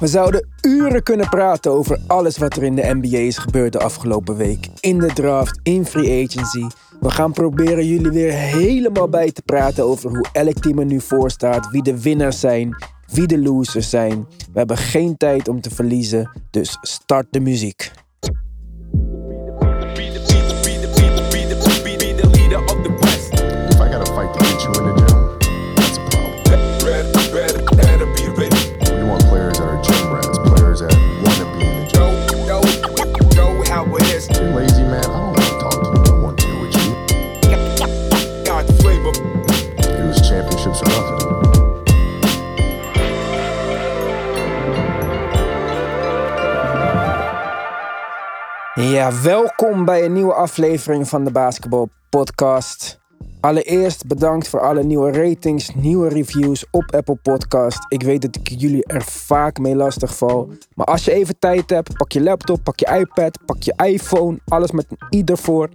We zouden uren kunnen praten over alles wat er in de NBA is gebeurd de afgelopen week. In de draft, in free agency. We gaan proberen jullie weer helemaal bij te praten over hoe elk team er nu voor staat, wie de winnaars zijn, wie de losers zijn. We hebben geen tijd om te verliezen, dus start de muziek. Welkom bij een nieuwe aflevering van de Basketball Podcast. Allereerst bedankt voor alle nieuwe ratings, nieuwe reviews op Apple Podcast. Ik weet dat ik jullie er vaak mee lastig val. Maar als je even tijd hebt, pak je laptop, pak je iPad, pak je iPhone, alles met een i ervoor.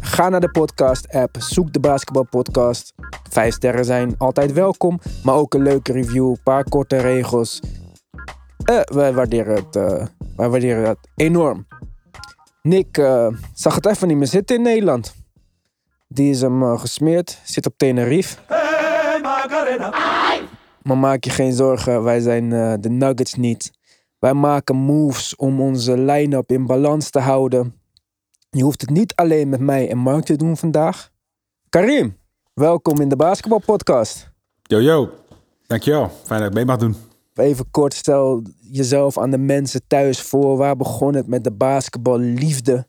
Ga naar de podcast app, zoek de Basketball Podcast. Vijf sterren zijn altijd welkom, maar ook een leuke review, een paar korte regels. Eh, wij waarderen het, eh, wij waarderen het enorm. Nick eh, zag het even niet meer zitten in Nederland. Die is hem eh, gesmeerd, zit op Tenerife. Maar maak je geen zorgen, wij zijn eh, de Nuggets niet. Wij maken moves om onze line-up in balans te houden. Je hoeft het niet alleen met mij en Mark te doen vandaag. Karim, welkom in de basketbalpodcast. Yo, yo. Dankjewel. Fijn dat ik mee mag doen. Even kort, stel jezelf aan de mensen thuis voor. Waar begon het met de basketballiefde?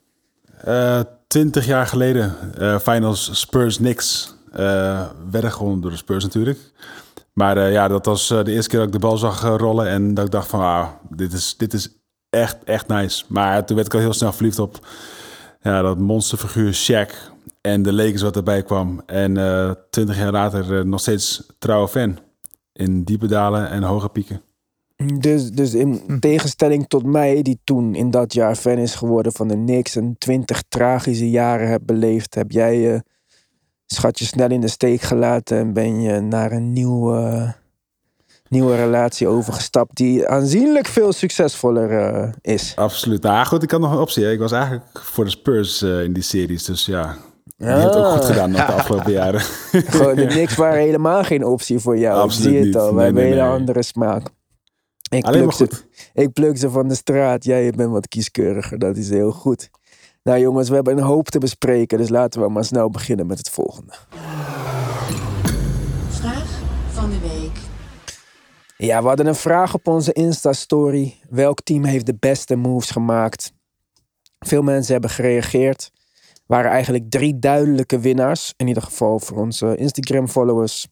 Eh, Twintig jaar geleden, eh, finals Spurs Knicks. eh werden gewonnen door de Spurs natuurlijk. Maar ja, dat was de eerste keer dat ik de bal zag rollen. En dat ik dacht van, ah, dit is, dit is echt, echt nice. Maar toen werd ik al heel snel verliefd op ja, dat monsterfiguur Shaq. En de Lakers wat erbij kwam. En twintig jaar later nog steeds trouwe fan. In diepe dalen en hoge pieken. Dus, dus in tegenstelling tot mij, die toen in dat jaar fan is geworden van de Knicks en twintig tragische jaren heb beleefd, heb jij je schatje snel in de steek gelaten en ben je naar een nieuwe, nieuwe relatie overgestapt die aanzienlijk veel succesvoller eh, is. Absoluut. Nou goed, ik had nog een optie. hè. Ik was eigenlijk voor de Spurs eh, in die series. Dus ja, die heeft het ook Ah. goed gedaan de afgelopen jaren. Gewoon, de Knicks waren helemaal geen optie voor jou. Absoluut ik zie het niet. al, wij Nee, hebben nee, een hele nee. andere smaak. Ik Alleen ze, ik pluk ze van de straat, jij bent wat kieskeuriger, dat is heel goed. Nou jongens, we hebben een hoop te bespreken, dus laten we maar snel beginnen met het volgende. Vraag van de week. Ja, we hadden een vraag op onze Insta-story. Welk team heeft de beste moves gemaakt? Veel mensen hebben gereageerd. Er waren eigenlijk drie duidelijke winnaars. In ieder geval voor onze Instagram-followers.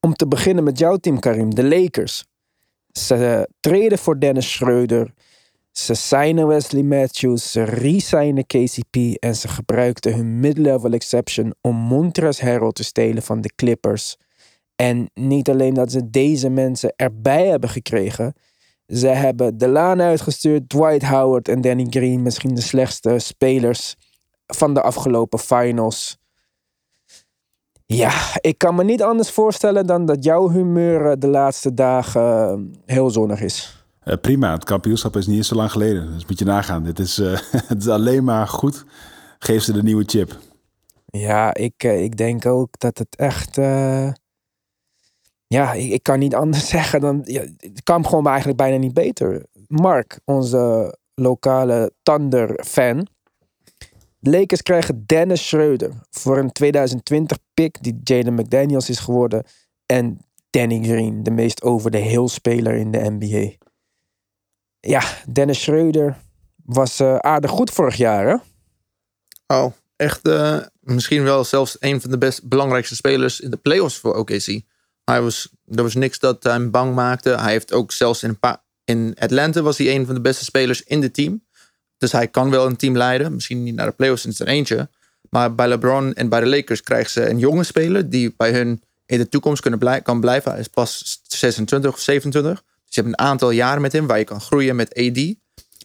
Om te beginnen met jouw team, Karim. De Lakers. Ze treden voor Dennis Schreuder. Ze signen Wesley Matthews. Ze re-signen KCP. En ze gebruikten hun mid-level exception om Montrezl Harrell te stelen van de Clippers. En niet alleen dat ze deze mensen erbij hebben gekregen. Ze hebben Delaan uitgestuurd, Dwight Howard en Danny Green. Misschien de slechtste spelers van de afgelopen finals. Ja, ik kan me niet anders voorstellen dan dat jouw humeur eh, de laatste dagen eh, heel zonnig is. Eh, prima, het kampioenschap is niet eens zo lang geleden. Dus moet je nagaan. Dit is, het is alleen maar goed. Geef ze de nieuwe chip. Ja, ik, ik denk ook dat het echt. ja, ik, ik kan niet anders zeggen dan. Ja, het kan gewoon eigenlijk bijna niet beter. Mark, onze lokale Thunder-fan. Lakers krijgen Dennis Schreuder voor een 2020 pick die Jaden McDaniels is geworden. En Danny Green, de meest over de hill speler in de NBA. Ja, Dennis Schreuder was eh, aardig goed vorig jaar, hè? Oh, echt eh, misschien wel zelfs een van de best belangrijkste spelers in de playoffs voor OKC. Hij was, er was niks dat hem bang maakte. Hij heeft ook zelfs in, in Atlanta was hij een van de beste spelers in het team. Dus hij kan wel een team leiden. Misschien niet naar de playoffs in zijn eentje. Maar bij LeBron en bij de Lakers krijgen ze een jonge speler die bij hun in de toekomst kunnen blij, kan blijven. Hij is pas 26 of 27. Dus je hebt een aantal jaren met hem waar je kan groeien met AD.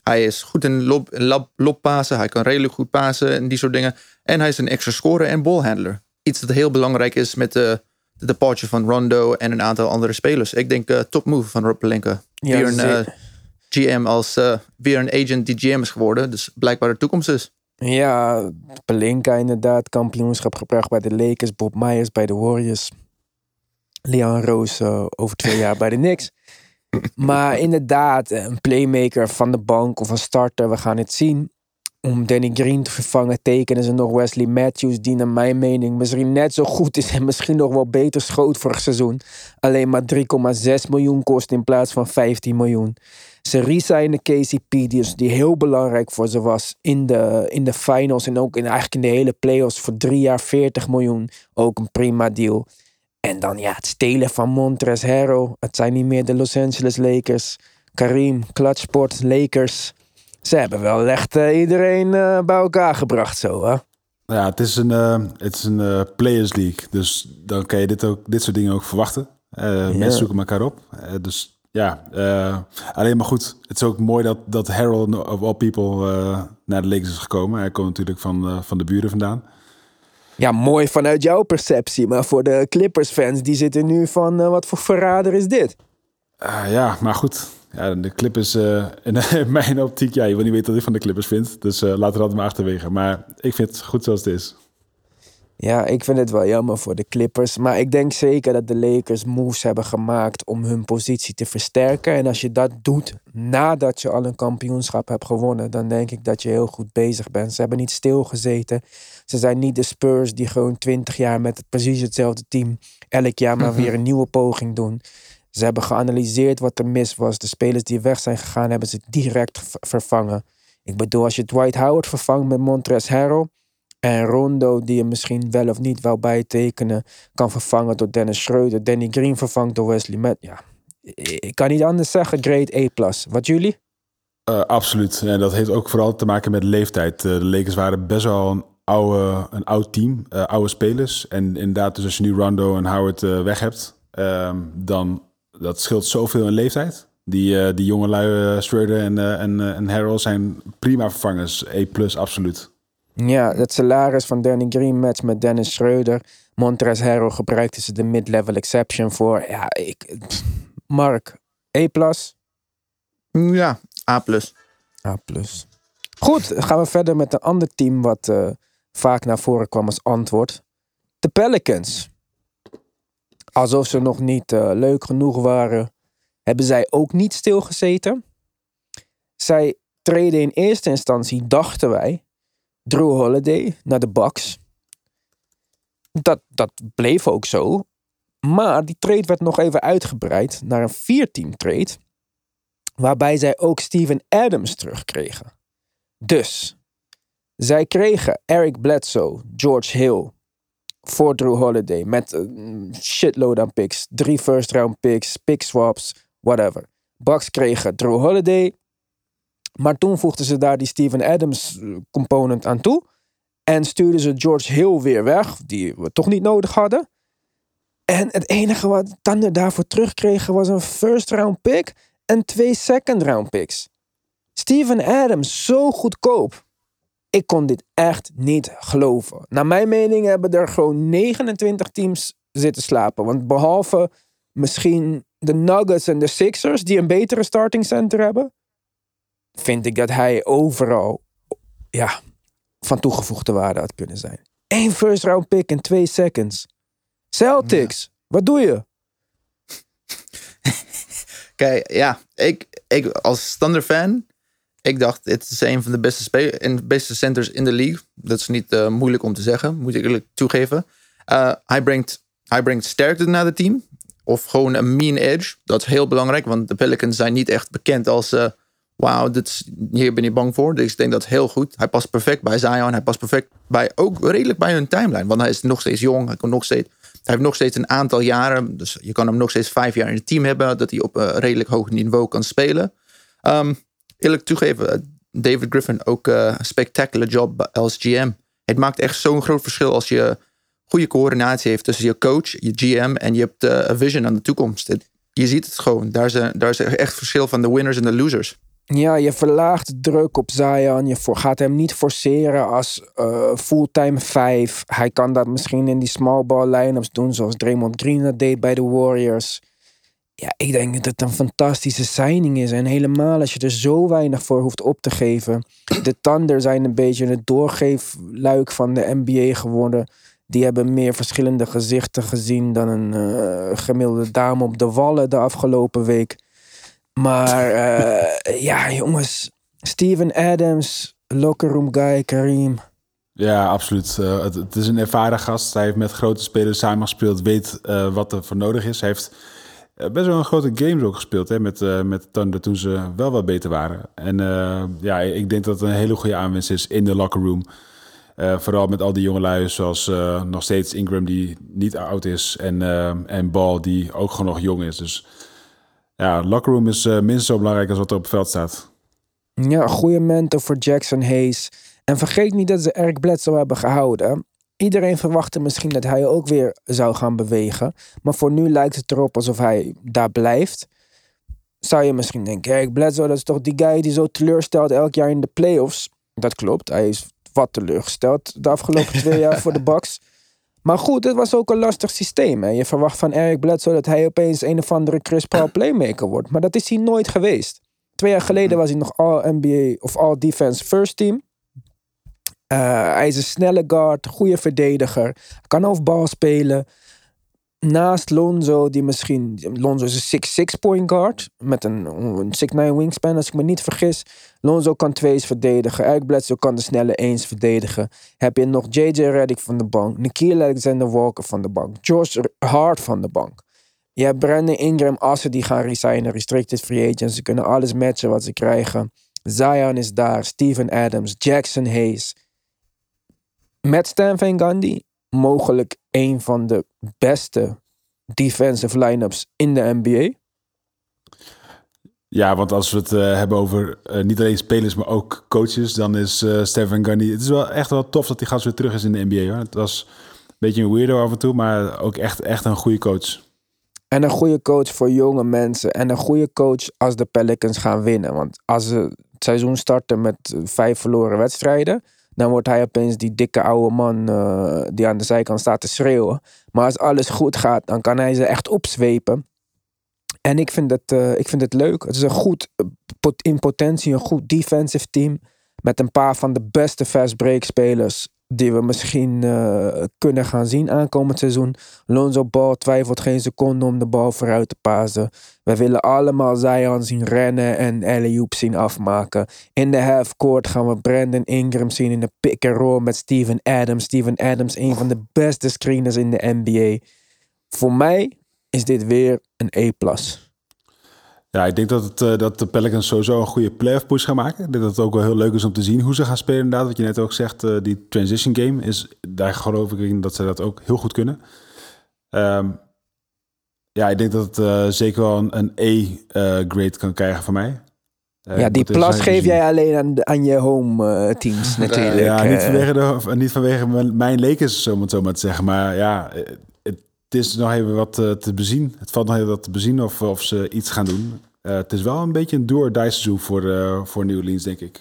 Hij is goed in lob, lob, lobpasen. Hij kan redelijk goed pasen en die soort dingen. En hij is een extra scorer en ballhandler. Iets dat heel belangrijk is met de, de departure van Rondo en een aantal andere spelers. Ik denk eh top move van Rob Pelinka. Ja, een eh, GM als eh, weer een agent die GM is geworden. Dus blijkbaar de toekomst is. Ja, Pelinka inderdaad. Kampioenschap gebracht bij de Lakers. Bob Myers bij de Warriors. Leon Rose eh, over twee jaar bij de Knicks. Maar inderdaad, een playmaker van de bank of een starter. We gaan het zien. Om Danny Green te vervangen tekenen ze nog Wesley Matthews. Die naar mijn mening misschien net zo goed is. En misschien nog wel beter schoot vorig seizoen. Alleen maar 3,6 miljoen kost in plaats van 15 miljoen. Ze resignen KCP, die, is, die heel belangrijk voor ze was in de, in de finals en ook in, eigenlijk in de hele playoffs voor drie jaar 40 miljoen. Ook een prima deal. En dan ja, het stelen van Montrez Harrell. Het zijn niet meer de Los Angeles Lakers. Kareem, Clutchport, Lakers. Ze hebben wel echt eh, iedereen eh, bij elkaar gebracht zo, hè? Ja, het is een, eh, het is een Players League. Dus dan kan je dit, ook, dit soort dingen ook verwachten. Mensen zoeken elkaar op. Dus ja, alleen maar goed. Het is ook mooi dat, dat Harold of all people naar de Lakers is gekomen. Hij komt natuurlijk van, van de buren vandaan. Ja, mooi vanuit jouw perceptie. Maar voor de Clippers-fans, die zitten nu van... wat voor verrader is dit? Ah, ja, maar goed. Ja, de Clippers, eh in, mijn optiek, ja, je wil niet weten wat ik van de Clippers vind. Dus eh laten we dat maar achterwege. Maar ik vind het goed zoals het is. Ja, ik vind het wel jammer voor de Clippers. Maar ik denk zeker dat de Lakers moves hebben gemaakt om hun positie te versterken. En als je dat doet nadat je al een kampioenschap hebt gewonnen, dan denk ik dat je heel goed bezig bent. Ze hebben niet stilgezeten. Ze zijn niet de Spurs die gewoon twintig jaar met precies hetzelfde team elk jaar maar weer een nieuwe poging doen. Ze hebben geanalyseerd wat er mis was. De spelers die weg zijn gegaan, hebben ze direct vervangen. Ik bedoel, als je Dwight Howard vervangt met Montrezl Harrell... en Rondo, die je misschien wel of niet wou bijtekenen... kan vervangen door Dennis Schreuder. Danny Green vervangt door Wesley Met. Ja, ik kan niet anders zeggen, grade A+. Wat jullie? Eh, absoluut. En dat heeft ook vooral te maken met leeftijd. Eh, de Lakers waren best wel een, oude, een oud team, eh, oude spelers. En inderdaad, dus als je nu Rondo en Howard weg hebt, ehm, dan dat scheelt zoveel in leeftijd. Die, eh, die jonge lui, eh, Schroeder en, eh, en, eh, en Harrell zijn prima vervangers. E plus, absoluut. Ja, het salaris van Danny Green match met Dennis Schreuder. Montrezl Harrell gebruikten ze de mid-level exception voor. Ja, ik... pff, Mark, A+. Ja, A+. A+. Goed, gaan we verder met een ander team wat eh, vaak naar voren kwam als antwoord. De Pelicans. Alsof ze nog niet eh, leuk genoeg waren, hebben zij ook niet stilgezeten. Zij treden in eerste instantie, dachten wij, Drew Holiday naar de Bucks. Dat, dat bleef ook zo. Maar die trade werd nog even uitgebreid naar een vierteam trade. Waarbij zij ook Steven Adams terugkregen. Dus, zij kregen Eric Bledsoe, George Hill voor Drew Holiday met een shitload aan picks. Drie first round picks, pick swaps, whatever. Bucks kregen Drew Holiday. Maar toen voegden ze daar die Steven Adams eh, component aan toe. En stuurden ze George Hill weer weg, die we toch niet nodig hadden. En het enige wat Thunder daarvoor terugkregen was een first round pick en twee second round picks. Steven Adams, zo goedkoop. Ik kon dit echt niet geloven. Naar mijn mening hebben er gewoon 29 teams zitten slapen. Want behalve misschien de Nuggets en de Sixers, die een betere starting center hebben, vind ik dat hij overal ja, van toegevoegde waarde had kunnen zijn. Eén first round pick en twee seconds. Celtics, wat doe je? Kijk, ja, ik, ik als standaard fan, ik dacht, het is een van de beste, beste centers in de league. Dat is niet eh, moeilijk om te zeggen, moet ik eerlijk toegeven. Eh, hij, brengt, hij sterkte naar het team. Of gewoon een mean edge. Dat is heel belangrijk, want de Pelicans zijn niet echt bekend als... eh Wauw, hier ben je bang voor. Dus ik denk dat heel goed. Hij past perfect bij Zion. Hij past perfect bij, ook redelijk bij hun timeline. Want hij is nog steeds jong. Hij, kan nog steeds, hij heeft nog steeds een aantal jaren. Dus je kan hem nog steeds vijf jaar in het team hebben. Dat hij op een redelijk hoog niveau kan spelen. Ehm, eerlijk toegeven, eh, David Griffin ook eh, een spectacular job als GM. Het maakt echt zo'n groot verschil als je goede coördinatie heeft tussen je coach, je GM en je hebt eh, een vision aan de toekomst. Je ziet het gewoon. Daar is, een- daar is echt verschil van de winners en de losers. Ja, je verlaagt druk op Zion. Je gaat hem niet forceren als fulltime 5. Hij kan dat misschien in die small ball line-ups doen, zoals Draymond Green dat deed bij de Warriors. Ja, ik denk dat het een fantastische signing is. En helemaal als je er zo weinig voor hoeft op te geven. De Thunder zijn een beetje het doorgeefluik van de NBA geworden. Die hebben meer verschillende gezichten gezien dan een eh, gemiddelde dame op de wallen de afgelopen week. Maar eh, ja, jongens. Steven Adams, locker room guy, Kareem. Ja, absoluut. Eh, het, is een ervaren gast. Hij heeft met grote spelers samengespeeld, weet wat er voor nodig is. Hij heeft best wel een grote games ook gespeeld hè, met, eh, met Thunder toen ze wel wat beter waren. En eh, ja, ik denk dat het een hele goede aanwinst is in de locker room. Eh, vooral met al die jongelui zoals eh, nog steeds Ingram die niet oud is en, eh, en Ball die ook gewoon nog jong is. Dus ja, locker room is eh, minstens zo belangrijk als wat er op het veld staat. Ja, goede mentor voor Jackson Hayes. En vergeet niet dat ze Eric Bledsoe hebben gehouden. Iedereen verwachtte misschien dat hij ook weer zou gaan bewegen. Maar voor nu lijkt het erop alsof hij daar blijft. Zou je misschien denken, Eric Bledsoe, dat is toch die guy die zo teleurstelt elk jaar in de playoffs. Dat klopt, hij is wat teleurgesteld de afgelopen twee jaar voor de Bucks. Maar goed, het was ook een lastig systeem. Hè. Je verwacht van Eric Bledsoe dat hij opeens een of andere Chris Paul playmaker wordt. Maar dat is hij nooit geweest. Twee jaar geleden was hij nog All-NBA of All-Defense First Team. Eh, hij is een snelle guard, goede verdediger. Kan overbal spelen. Naast Lonzo, die misschien... Lonzo is een 6'6 point guard. Met een, een 6'9 wingspan, als ik me niet vergis. Lonzo kan twee's verdedigen. Eric Bledsoe kan de snelle eens verdedigen. Heb je nog J.J. Redick van de bank. Nikhil Alexander Walker van de bank. George Hart van de bank. Je hebt Brandon Ingram, ze die gaan resignen. Restricted free agents. Ze kunnen alles matchen wat ze krijgen. Zion is daar. Steven Adams. Jackson Hayes. Met Stan Van Gundy mogelijk een van de beste defensive line-ups in de NBA. Ja, want als we het eh, hebben over eh, niet alleen spelers, maar ook coaches, dan is eh Stephen Gundy... Het is wel echt wel tof dat die gast weer terug is in de NBA. Hoor. Het was een beetje een weirdo af en toe, maar ook echt, echt een goede coach. En een goede coach voor jonge mensen. En een goede coach als de Pelicans gaan winnen. Want als ze het seizoen starten met vijf verloren wedstrijden. Dan wordt hij opeens die dikke oude man eh, die aan de zijkant staat te schreeuwen. Maar als alles goed gaat, dan kan hij ze echt opzwepen. En ik vind het, eh, ik vind het leuk. Het is een goed, eh, in potentie een goed defensive team. Met een paar van de beste fast break spelers die we misschien eh, kunnen gaan zien aankomend seizoen. Lonzo Ball twijfelt geen seconde om de bal vooruit te pasen. We willen allemaal Zion zien rennen en Alley-oop zien afmaken. In de half-court gaan we Brandon Ingram zien in de pick-and-roll met Steven Adams. Steven Adams, een van de beste screeners in de NBA. Voor mij is dit weer een E+. Ja, ik denk dat, het, eh, dat de Pelicans sowieso een goede playoff push gaan maken. Ik denk dat het ook wel heel leuk is om te zien hoe ze gaan spelen inderdaad. Wat je net ook zegt, eh, die transition game, is, daar geloof ik in dat ze dat ook heel goed kunnen. Ehm, ja, ik denk dat het eh, zeker wel een, een E-grade kan krijgen van mij. Ja, die plas geef jij alleen aan, de- aan je home teams natuurlijk. Ja, niet vanwege, de, niet vanwege mijn, mijn Lakers, om het zo maar te zeggen. Maar ja, het, het is nog even wat te bezien. Het valt nog even wat te bezien of, of ze iets gaan doen. Eh, het is wel een beetje een door-die seizoen voor, eh voor New Orleans, denk ik.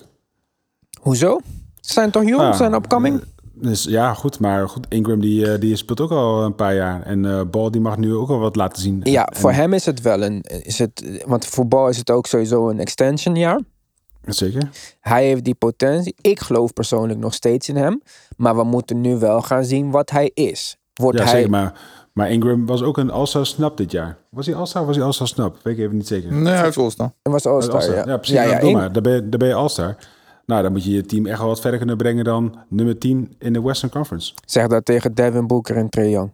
Hoezo? Ze zijn toch jong? Ze zijn upcoming? eh, Dus ja, goed. Maar goed, Ingram die, die speelt ook al een paar jaar. En eh Ball die mag nu ook al wat laten zien. Ja, En- voor hem is het wel een... Is het, want voor Bal is het ook sowieso een extension jaar. Zeker. Hij heeft die potentie. Ik geloof persoonlijk nog steeds in hem. Maar we moeten nu wel gaan zien wat hij is. Wordt Ja, hij... zeker. Maar, maar Ingram was ook een All-Star snap dit jaar. Was hij All-Star of was hij All-Star snap? Weet ik even niet zeker. Nee, hij heeft All-Star. Hij was All-Star, All-Star, ja. Ja, precies. Ja, Ja, in- maar. Dan ben, je, dan ben je All-Star. Nou, dan moet je je team echt wel wat verder kunnen brengen dan nummer 10 in de Western Conference. Zeg dat tegen Devin Booker en Trae Young.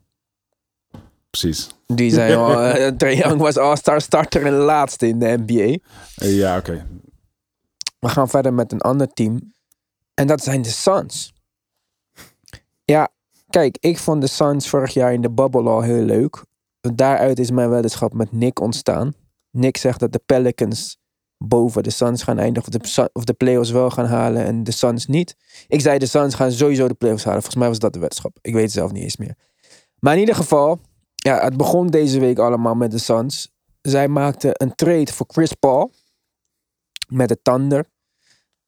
Precies. Die zijn al... eh, Trae Young was All-Star starter en laatste in de NBA. Eh, ja, oké. We gaan verder met een ander team. En dat zijn de Suns. Ja, kijk, ik vond de Suns vorig jaar in de bubble al heel leuk. Daaruit is mijn weddenschap met Nick ontstaan. Nick zegt dat de Pelicans boven de Suns gaan eindigen. Of de, of de playoffs wel gaan halen en de Suns niet. Ik zei de Suns gaan sowieso de playoffs halen. Volgens mij was dat de weddenschap. Ik weet het zelf niet eens meer. Maar in ieder geval, ja, het begon deze week allemaal met de Suns. Zij maakten een trade voor Chris Paul. Met de Thunder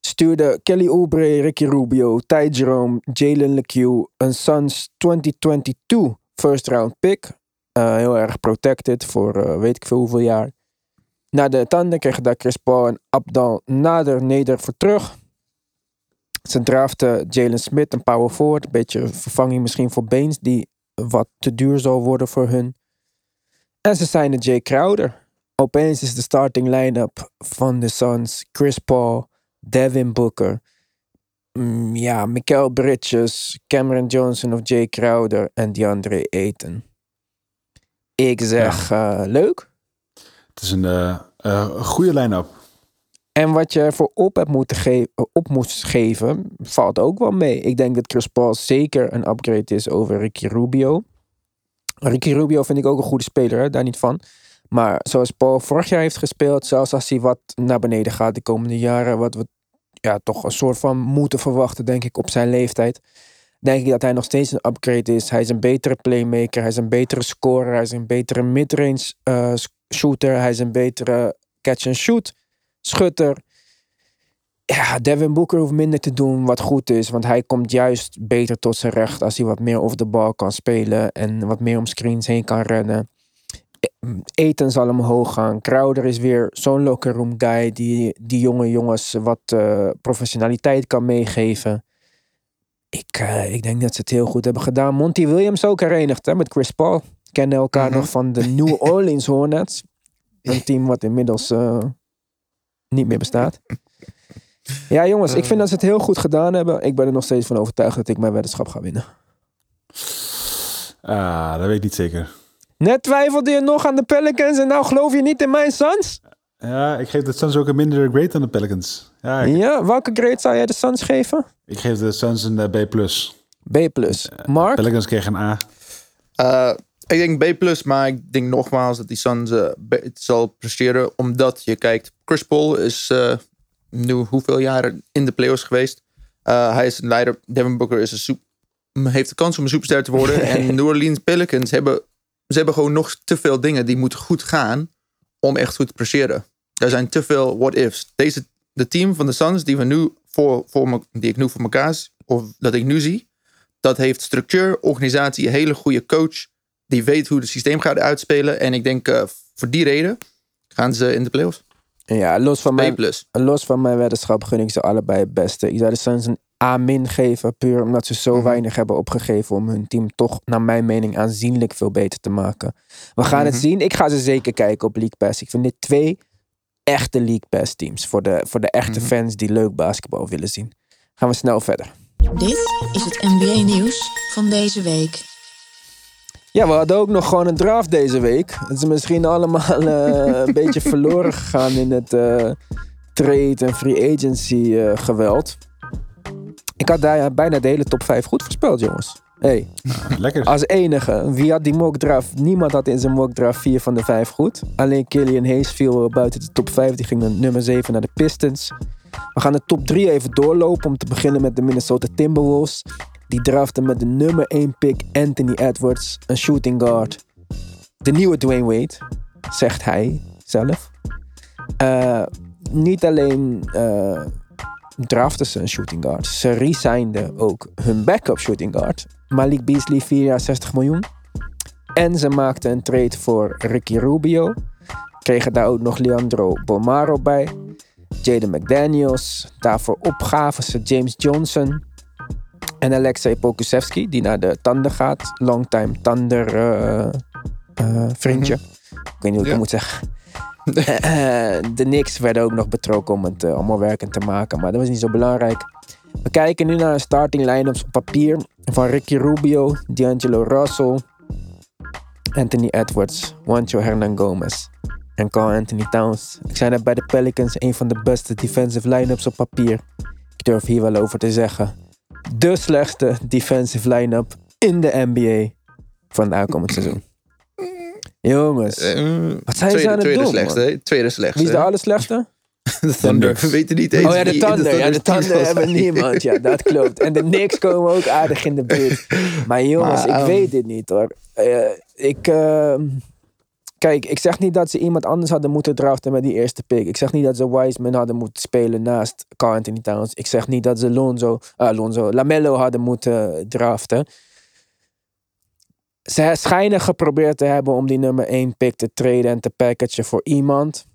stuurde Kelly Oubre, Ricky Rubio, Ty Jerome, Jalen LeCue een Suns 2022 first round pick. Eh, heel erg protected voor eh, weet ik veel hoeveel jaar. Na de Thunder kregen daar Chris Paul en Abdal nader neder voor terug. Ze draften Jalen Smith, een power forward. Een beetje vervanging misschien voor Baines, die wat te duur zal worden voor hun. En ze zijn Jay Crowder. Opeens is de starting line-up van de Suns Chris Paul, Devin Booker, mm, ja, Mikael Bridges, Cameron Johnson of Jay Crowder en DeAndre Ayton. Ik zeg eh, leuk. Het is een eh, eh, goede line-up. En wat je ervoor op, hebt moeten ge- op moest geven, valt ook wel mee. Ik denk dat Chris Paul zeker een upgrade is over Ricky Rubio. Ricky Rubio vind ik ook een goede speler, hè, daar niet van. Maar zoals Paul vorig jaar heeft gespeeld, zelfs als hij wat naar beneden gaat de komende jaren, wat we ja, toch een soort van moeten verwachten, denk ik, op zijn leeftijd. Denk ik dat hij nog steeds een upgrade is. Hij is een betere playmaker, hij is een betere scorer, hij is een betere midrange eh, shooter, hij is een betere catch-and-shoot schutter. Ja, Devin Booker hoeft minder te doen wat goed is. Want hij komt juist beter tot zijn recht als hij wat meer over de bal kan spelen. En wat meer om screens heen kan rennen. Eten zal omhoog gaan. Crowder is weer zo'n locker room guy die die jonge jongens wat eh, professionaliteit kan meegeven. Ik, eh, ik denk dat ze het heel goed hebben gedaan. Monty Williams ook herenigd hè, met Chris Paul. Kennen elkaar nog van de New Orleans Hornets. Een team wat inmiddels eh, niet meer bestaat. Ja, jongens, ik vind dat ze het heel goed gedaan hebben. Ik ben er nog steeds van overtuigd dat ik mijn weddenschap ga winnen. Ah, dat weet ik niet zeker. Net twijfelde je nog aan de Pelicans en nou geloof je niet in mijn Suns? Ja, ik geef de Suns ook een minder grade dan de Pelicans. Ja, ik, Ja, welke grade zou jij de Suns geven? ik geef de Suns een eh, B+. B+. Mark? Pelicans kregen een A. Eh, ik denk B+, maar ik denk nogmaals dat die Suns eh, be- zal presteren. Omdat je kijkt, Chris Paul is eh, nu hoeveel jaren in de playoffs geweest. Eh, hij is een leider. Devin Booker is een soep, heeft de kans om een superster te worden. en New Orleans Pelicans hebben, ze hebben gewoon nog te veel dingen die moeten goed gaan om echt goed te presteren. Er zijn te veel what-ifs. Deze, de team van de Suns die we nu voor, voor me, die ik nu voor elkaar zie, of dat ik nu zie, dat heeft structuur, organisatie, een hele goede coach. Die weet hoe het systeem gaat uitspelen. En ik denk eh, voor die reden gaan ze in de playoffs. Ja, los van, mijn, los van mijn weddenschap gun ik ze allebei het beste. Ik zou de Suns een A- geven, puur omdat ze zo weinig hebben opgegeven om hun team toch, naar mijn mening, aanzienlijk veel beter te maken. We gaan het zien. Ik ga ze zeker kijken op League Pass. Ik vind dit twee echte League Pass teams voor de, voor de echte fans die leuk basketbal willen zien. Gaan we snel verder. Dit is het NBA-nieuws van deze week. Ja, we hadden ook nog gewoon een draft deze week. Het is misschien allemaal eh, een beetje verloren gegaan in het eh, trade en free agency eh, geweld. Ik had daar bijna de hele top 5 goed voorspeld, jongens. Hey, Lekker. als enige. Wie had die mock draft? Niemand had in zijn mock draft 4 van de 5 goed. Alleen Killian Hayes viel buiten de top 5. Die ging naar nummer 7 naar de Pistons. We gaan de top 3 even doorlopen. Om te beginnen met de Minnesota Timberwolves. Die draften met de nummer 1 pick Anthony Edwards. Een shooting guard. De nieuwe Dwayne Wade. Zegt hij zelf. Eh, niet alleen eh, draften ze een shooting guard. Ze resigneden ook hun backup shooting guard. Malik Beasley, 4 jaar 60 miljoen. En ze maakten een trade voor Ricky Rubio. Kregen daar ook nog Leandro Bomaro bij. Jaden McDaniels. Daarvoor opgaven ze James Johnson. En Alexei Pokusevski, die naar de Thunder gaat. Longtime Thunder eh, eh, vriendje. Ik weet niet hoe ik Ja. het moet zeggen. Eh, de Knicks werden ook nog betrokken om het eh, allemaal werkend te maken. Maar dat was niet zo belangrijk. We kijken nu naar de starting line-ups op papier. Van Ricky Rubio, D'Angelo Russell, Anthony Edwards, Juancho Hernan Gomez en Carl Anthony Towns. Ik zei net bij de Pelicans een van de beste defensive line-ups op papier. Ik durf hier wel over te zeggen. De slechtste defensive line-up in de NBA van het aankomend seizoen. Jongens, Eh, Wat zijn ze aan het tweede doen, slechtste, hè? Tweede slechtste. wie is de allerslechtste? De Thunder. We weten niet eens Oh ja, de Thunder. Ja, de Thunder hebben niemand. Ja, dat klopt. En de Knicks komen ook aardig in de buurt. Maar jongens, Maar, ik ehm, weet dit niet hoor. Eh, ik, ehm, kijk, ik zeg niet dat ze iemand anders hadden moeten draften met die eerste pick. Ik zeg niet dat ze Wiseman hadden moeten spelen naast Carl Anthony Towns. Ik zeg niet dat ze Lonzo, uh, Lonzo, Lamello hadden moeten draften. Ze schijnen geprobeerd te hebben om die nummer 1 pick te traden en te packagen voor iemand.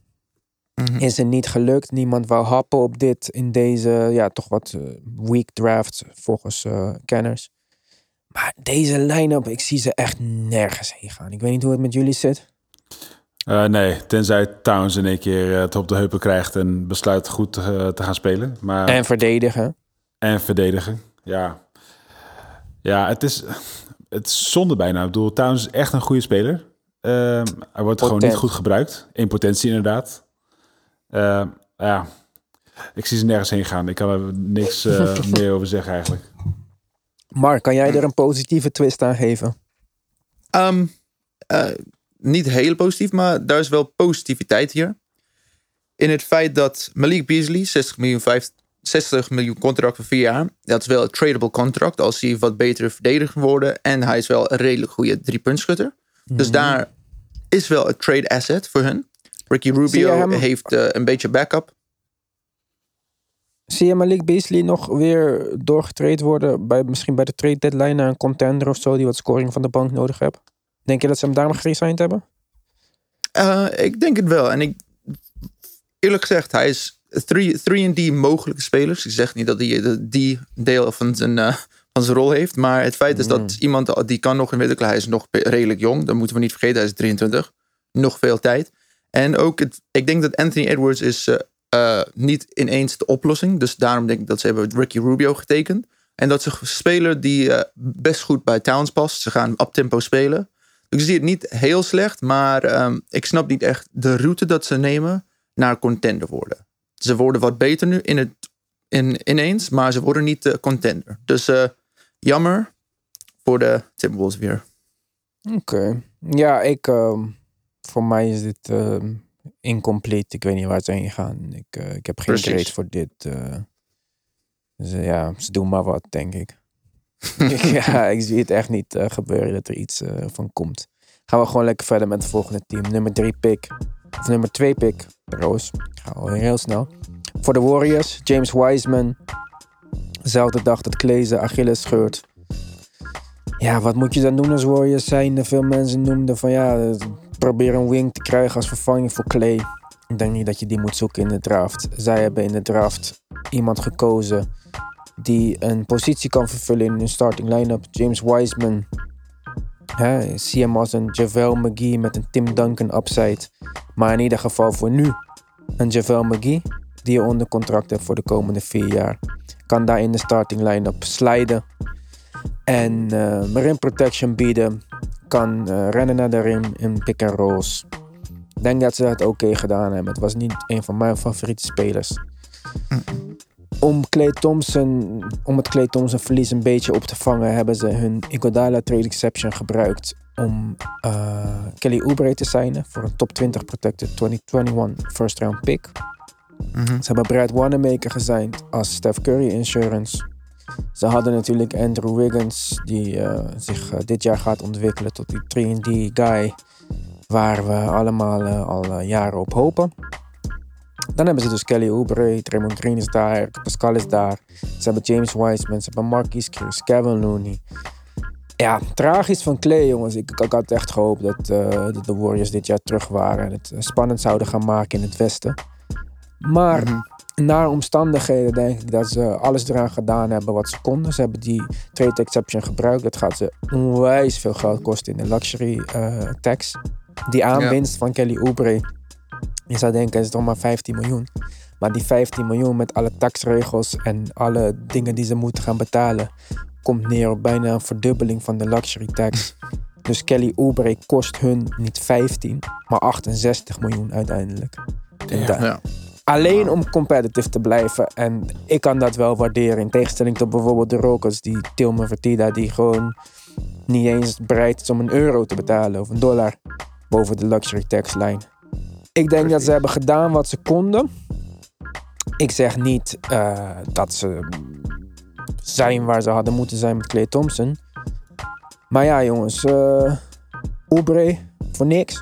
Mhm. Is het niet gelukt. Niemand wou happen op dit in deze, ja, toch wat eh, weak draft volgens eh, kenners. Maar deze line-up, ik zie ze echt nergens heen gaan. Ik weet niet hoe het met jullie zit. Eh, nee, tenzij Towns in één keer eh, het op de heupen krijgt en besluit goed te gaan spelen. Maar, En verdedigen. en verdedigen. Ja, ja het, is, het is zonde bijna. Ik bedoel, Towns is echt een goede speler. Ehm, hij wordt gewoon niet goed gebruikt. In potentie inderdaad. Ehm, ja, ik zie ze nergens heen gaan. Ik kan er niks eh, meer over zeggen eigenlijk. Mark, kan jij er een positieve twist aan geven? Ehm, eh, niet heel positief, maar daar is wel positiviteit hier. In het feit dat Malik Beasley, 60 miljoen, vijf- 60 miljoen contract voor vier jaar. Dat is wel een tradable contract als hij wat betere verdediger worden. En hij is wel een redelijk goede driepuntschutter. Dus daar is wel een trade asset voor hun. Ricky Rubio heeft eh, een beetje backup. Zie je Malik Beasley nog weer doorgetraind worden? Bij, misschien bij de trade deadline naar een contender of zo die wat scoring van de bank nodig heeft? Denk je dat ze hem daarom geresigned hebben? Eh, ik denk het wel. En ik, eerlijk gezegd, hij is 3D mogelijke spelers. Ik zeg niet dat hij die deel van zijn, eh, van zijn rol heeft. Maar het feit is dat iemand die kan nog ontwikkelen. Hij is nog redelijk jong. Dat moeten we niet vergeten. Hij is 23. Nog veel tijd. En ook, het, ik denk dat Anthony Edwards is eh, eh, niet ineens de oplossing. Dus daarom denk ik dat ze hebben Ricky Rubio getekend. En dat ze een speler die best goed bij Towns past. Ze gaan up tempo spelen. Ik zie het niet heel slecht, maar ehm, ik snap niet echt de route dat ze nemen naar contender worden. Ze worden wat beter nu in het, in, ineens, maar ze worden niet de contender. Dus eh, jammer voor de Timberwolves weer. Oké. Ja, ik... ehm, voor mij is dit ehm, incomplete. Ik weet niet waar ze heen gaan. Ik, eh, ik heb geen Precies. grade voor dit. eh. dus eh, ja, ze doen maar wat, denk ik. ja, ik zie het echt niet eh, gebeuren dat er iets eh, van komt. Gaan we gewoon lekker verder met het volgende team. Nummer 3 pick. Of nummer 2 pick. Roos. Gaan we weer heel snel. Voor de Warriors. James Wiseman. Dezelfde dag dat Clay zijn Achilles scheurt. Ja, wat moet je dan doen als Warriors zijn? Veel mensen noemden van ja, eh, probeer een wing te krijgen als vervanging voor Clay. Ik denk niet dat je die moet zoeken in de draft. Zij hebben in de draft iemand gekozen die een positie kan vervullen in hun starting line-up. James Wiseman. Hè, zie hem als een JaVale McGee met een Tim Duncan upside. Maar in ieder geval voor nu een JaVale McGee die je onder contract hebt voor de komende vier jaar. Kan daar in de starting line-up sliden. En eh rim protection bieden. Kan eh, rennen naar de rim in pick and rolls. Ik denk dat ze dat oké gedaan hebben. Het was niet een van mijn favoriete spelers. Om, Clay Thompson, om het Clay Thompson verlies een beetje op te vangen, hebben ze hun Iguodala trade exception gebruikt om eh, Kelly Oubre te signen voor een top 20 protected 2021 first round pick. Ze hebben Brad Wanamaker gesigned als Steph Curry Insurance. Ze hadden natuurlijk Andrew Wiggins, die eh, zich eh, dit jaar gaat ontwikkelen tot die 3D guy, waar we allemaal al jaren op hopen. Dan hebben ze dus Kelly Oubre, Draymond Green is daar, Pascal is daar. Ze hebben James Wiseman, ze hebben Marquise Chris, Kevin Looney. Ja, tragisch van Clay, jongens. Ik, ik had echt gehoopt dat, eh, dat de Warriors dit jaar terug waren en het eh, spannend zouden gaan maken in het Westen. Maar naar omstandigheden denk ik dat ze alles eraan gedaan hebben wat ze konden. Ze hebben die trade exception gebruikt. Dat gaat ze onwijs veel geld kosten in de luxury eh, tax. Die aanwinst van Kelly Oubre. Je zou denken, is het toch maar 15 miljoen. Maar die 15 miljoen met alle taxregels en alle dingen die ze moeten gaan betalen, komt neer op bijna een verdubbeling van de luxury tax. Dus Kelly Oubre kost hun niet 15, maar 68 miljoen uiteindelijk. Da- Ja. Alleen om competitive te blijven. En ik kan dat wel waarderen. In tegenstelling tot bijvoorbeeld de Rockets, die Tilman Fertitta, die gewoon niet eens bereid is om een euro te betalen of een dollar boven de luxury tax line. Ik denk dat ze hebben gedaan wat ze konden. Ik zeg niet eh, dat ze zijn waar ze hadden moeten zijn met Clay Thompson. Maar ja, jongens, eh Oubre voor niks.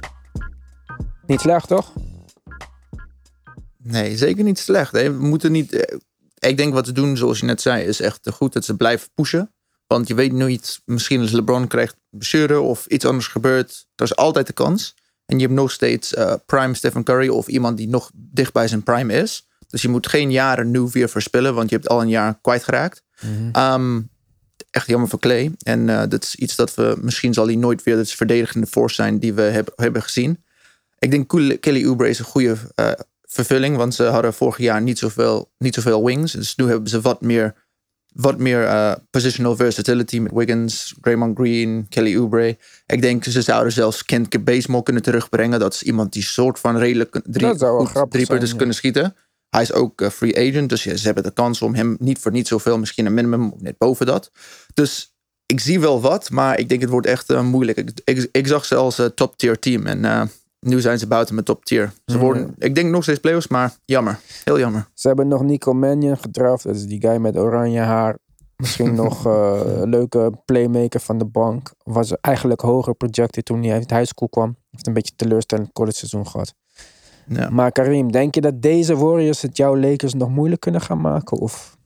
Niet slecht, toch? Nee, zeker niet slecht. Hè. We moeten niet. eh, Ik denk wat ze doen, zoals je net zei, is echt goed dat ze blijven pushen. Want je weet nooit, misschien als LeBron krijgt blessure of iets anders gebeurt. Er is altijd de kans. En je hebt nog steeds eh, prime Stephen Curry of iemand die nog dicht bij zijn prime is. Dus je moet geen jaren nu weer verspillen, want je hebt al een jaar kwijtgeraakt. Ehm, echt jammer voor Clay. En eh, dat is iets dat we, misschien zal hij nooit weer het verdedigende force zijn die we heb, hebben gezien. Ik denk Kelly Oubre is een goede eh, vervulling, want ze hadden vorig jaar niet zoveel, niet zoveel wings. Dus nu hebben ze wat meer, wat meer eh, positional versatility met Wiggins, Draymond Green, Kelly Oubre. Ik denk ze zouden zelfs Kent Bazemore kunnen terugbrengen. Dat is iemand die soort van redelijk drie, drie zijn, punten ja. kunnen schieten. Hij is ook eh, free agent, dus ja, ze hebben de kans om hem niet voor niet zoveel, misschien een minimum, of net boven dat. Dus ik zie wel wat, maar ik denk het wordt echt eh, moeilijk. Ik, ik, ik zag ze als eh, top tier team en nu zijn ze buiten mijn top tier. Ze worden, ik denk nog steeds playoffs, maar jammer. Heel jammer. Ze hebben nog Nico Mannion gedraft. Dat is die guy met oranje haar. Misschien nog eh, een leuke playmaker van de bank. Was eigenlijk hoger projected toen hij uit high school kwam. Heeft een beetje teleurstellend college seizoen gehad. Ja. Maar Karim, denk je dat deze Warriors het jouw Lakers nog moeilijk kunnen gaan maken? Of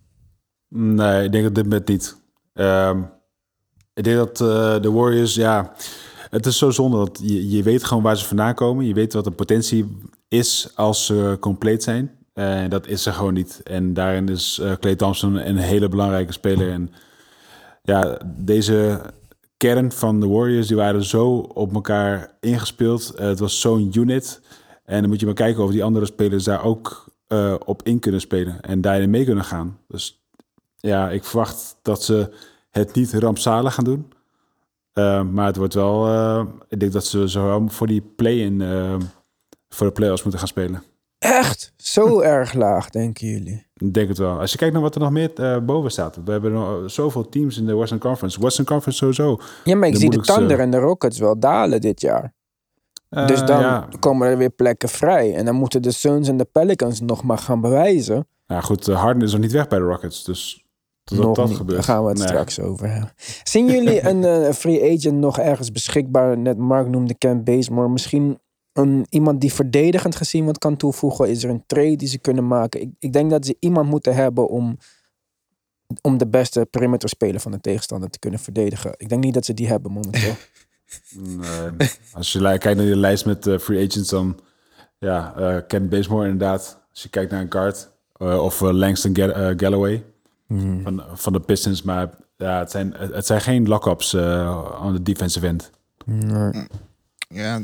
Nee, ik denk dat dit met niet. Ehm, ik denk dat eh, de Warriors, ja, het is zo zonde dat je, je weet gewoon waar ze vandaan komen. Je weet wat de potentie is als ze compleet zijn. En dat is er gewoon niet. En daarin is eh Clay Thompson een hele belangrijke speler. En ja, deze kern van de Warriors, die waren zo op elkaar ingespeeld. Eh, het was zo'n unit. En dan moet je maar kijken of die andere spelers daar ook eh, op in kunnen spelen. En daarin mee kunnen gaan. Dus ja, ik verwacht dat ze het niet rampzalig gaan doen. Uh, maar het wordt wel... Uh, ik denk dat ze zo voor die play-in... Uh, voor de play-offs moeten gaan spelen. echt zo erg laag, denken jullie? Ik denk het wel. Als je kijkt naar wat er nog meer boven staat. We hebben nog zoveel teams in de Western Conference. Western Conference sowieso. Ja, maar ik De zie de Thunder en de Rockets wel dalen dit jaar. Dus dan Ja, komen er weer plekken vrij. En dan moeten de Suns en de Pelicans nog maar gaan bewijzen. ja, goed. Harden is nog niet weg bij de Rockets. Dus nog dat niet. gebeurt. Daar gaan we het Nee. straks over hebben. Zien jullie een eh, free agent nog ergens beschikbaar? Net Mark noemde Ken Bazemore. Misschien een, iemand die verdedigend gezien wat kan toevoegen. Is er een trade die ze kunnen maken? Ik, ik denk dat ze iemand moeten hebben om, om de beste perimeter speler van de tegenstander te kunnen verdedigen. Ik denk niet dat ze die hebben momenteel. Nee. Als je kijkt naar die lijst met eh, free agents, dan ja, eh Ken Bazemore inderdaad. Als je kijkt naar een guard. of Langston Ga- Galloway van, van de Pistons. Maar ja, het zijn, het het zijn geen lock-ups eh, aan de defensive end. Nee. Ja,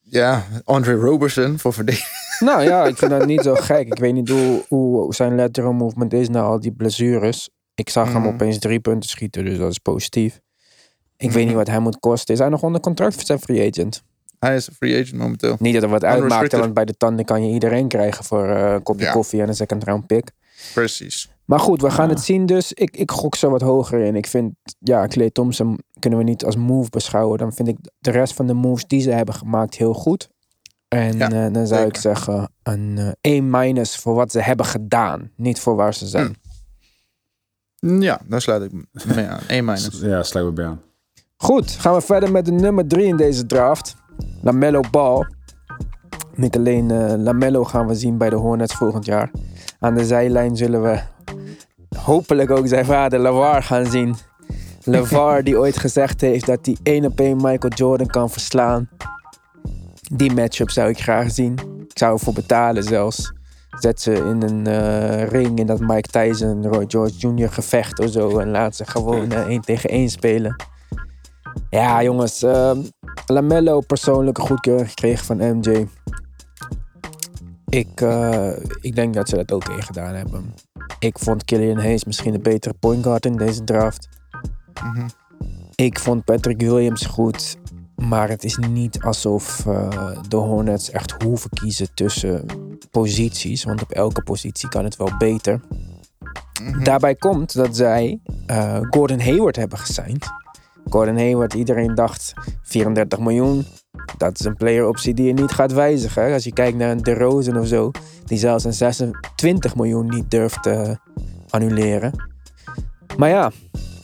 ja Andre Roberson voor verdediging. Nou ja, ik vind dat niet zo gek. Ik weet niet hoe, hoe zijn lateral movement is na al die blessures. Ik zag hem Mhm. opeens drie punten schieten, dus dat is positief. Ik weet niet wat hij moet kosten. Is hij nog onder contract voor zijn free agent? Hij is een free agent momenteel. Niet dat er wat uitmaakt, want bij de tanden kan je iedereen krijgen voor eh, een kopje Ja. koffie en een second round pick. Precies. Maar goed, we gaan het zien dus. Ik, ik gok zo wat hoger in. Ik vind, ja, Clay Thompson kunnen we niet als move beschouwen. Dan vind ik de rest van de moves die ze hebben gemaakt heel goed. En Ja, eh, dan zou ik zeggen een eh, E- voor wat ze hebben gedaan. Niet voor waar ze zijn. Ja, daar sluit ik mee aan. 1 minus. Ja, sluit we bij aan. Goed, gaan we verder met de nummer drie in deze draft. Lamello Ball. Niet alleen eh, Lamello gaan we zien bij de Hornets volgend jaar. Aan de zijlijn zullen we hopelijk ook zijn vader LeVar gaan zien. LeVar die ooit gezegd heeft dat hij één op één Michael Jordan kan verslaan. Die matchup zou ik graag zien. Ik zou ervoor betalen zelfs. Zet ze in een eh, ring in dat Mike Tyson, Roy George Jr. gevecht of zo. En laat ze gewoon eh, één tegen één spelen. Ja, jongens. ehm, Lamello persoonlijke goedkeuring gekregen van MJ. Ik, eh, ik denk dat ze dat ook één gedaan hebben. Ik vond Killian Hayes misschien een betere point guard in deze draft. Mhm. Ik vond Patrick Williams goed. Maar het is niet alsof eh, de Hornets echt hoeven kiezen tussen posities. Want op elke positie kan het wel beter. Daarbij komt dat zij eh, Gordon Hayward hebben gesigned. Gordon Hayward, iedereen dacht 34 miljoen. Dat is een player optie die je niet gaat wijzigen. Als je kijkt naar een DeRozan of zo. Die zelfs een 26 miljoen niet durft te annuleren. Maar ja,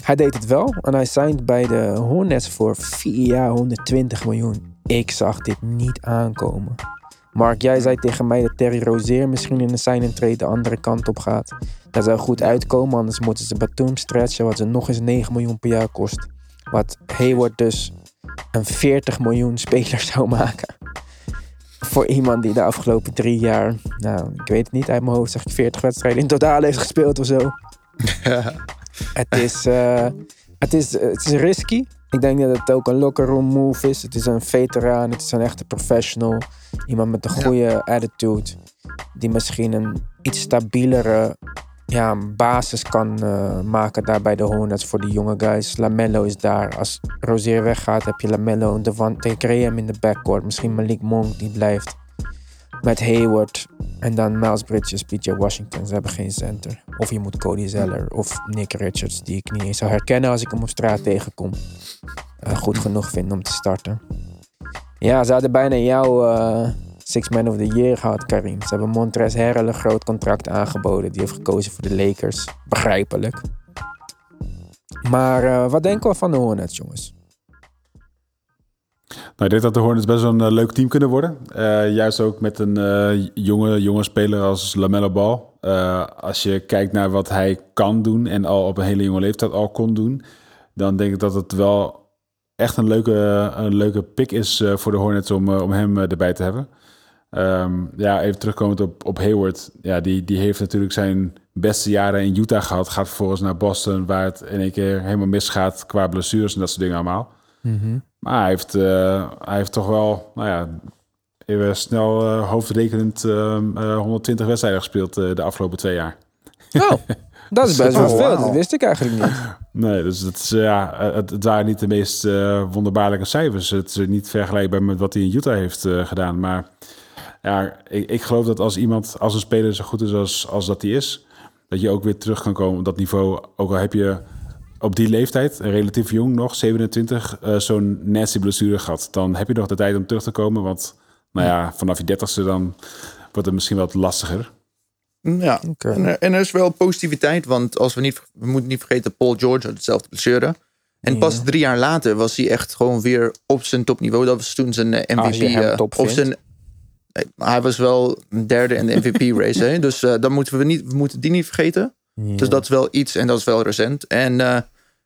hij deed het wel. En hij signed bij de Hornets voor 4 jaar 120 miljoen. Ik zag dit niet aankomen. Mark, jij zei tegen mij dat Terry Rozier misschien in de sign trade de andere kant op gaat. Dat zou goed uitkomen, anders moeten ze Batum stretchen, wat ze nog eens 9 miljoen per jaar kost. Wat Hayward dus een 40 miljoen speler zou maken. Voor iemand die de afgelopen drie jaar, nou, ik weet het niet, uit mijn hoofd zeg ik 40 wedstrijden in totaal heeft gespeeld of zo. Het is, eh, het, is, het is risky. Ik denk dat het ook een locker room move is. Het is een veteraan, het is een echte professional. Iemand met een goede attitude. Die misschien een iets stabielere ja, basis kan eh, maken daar bij de Hornets voor die jonge guys. Lamello is daar. Als Rozier weggaat, heb je Lamello en Devante Graham in de backcourt. Misschien Malik Monk die blijft. Met Hayward en dan Miles Bridges, PJ Washington. Ze hebben geen center. Of je moet Cody Zeller of Nick Richards, die ik niet eens zou herkennen als ik hem op straat tegenkom. eh, goed genoeg vinden om te starten. Ja, ze hadden bijna jouw eh, Six Man of the Year gehad, Karim. Ze hebben Montrez Harrell een groot contract aangeboden. Die heeft gekozen voor de Lakers. Begrijpelijk. Maar eh, wat denken we van de Hornets, jongens? Nou, ik denk dat de Hornets best wel een eh, leuk team kunnen worden. Eh, juist ook met een jonge, jonge speler als Lamello Ball. Als je kijkt naar wat hij kan doen en al op een hele jonge leeftijd al kon doen, dan denk ik dat het wel echt een leuke, een leuke pick is voor de Hornets om, om hem erbij te hebben. Ehm, ja, even terugkomend op, op Hayward. Ja, die, die heeft natuurlijk zijn beste jaren in Utah gehad. Gaat vervolgens naar Boston, waar het in één keer helemaal misgaat qua blessures en dat soort dingen allemaal. Maar hij heeft, eh, hij heeft toch wel, nou ja, even snel eh, hoofdrekenend eh, eh, 120 wedstrijden gespeeld eh, de afgelopen twee jaar. Oh, dat is best wel veel. Dat wist ik eigenlijk niet. Nee, dus het, is, eh, ja, eh, het, het waren niet de meest eh, wonderbaarlijke cijfers. Het is niet vergelijkbaar met wat hij in Utah heeft eh, gedaan. Maar ja, ik, ik geloof dat als iemand, als een speler zo goed is als, als dat hij is, dat je ook weer terug kan komen op dat niveau. Ook al heb je op die leeftijd, relatief jong nog, 27, eh, zo'n nasty blessure gehad. Dan heb je nog de tijd om terug te komen. Want nou ja, vanaf je dertigste dan wordt het misschien wat lastiger. Ja, Oké. en, er, en er is wel positiviteit, want als we niet, we moeten niet vergeten, Paul George had hetzelfde blessure. En Ja. pas drie jaar later was hij echt gewoon weer op zijn topniveau. Dat was toen zijn eh, Als MVP. je hem eh, vindt. zijn, hij was wel derde in de MVP-race. hè. Dus eh, dan moeten we, niet, we moeten die niet vergeten. Dus dat is wel iets en dat is wel recent. En eh,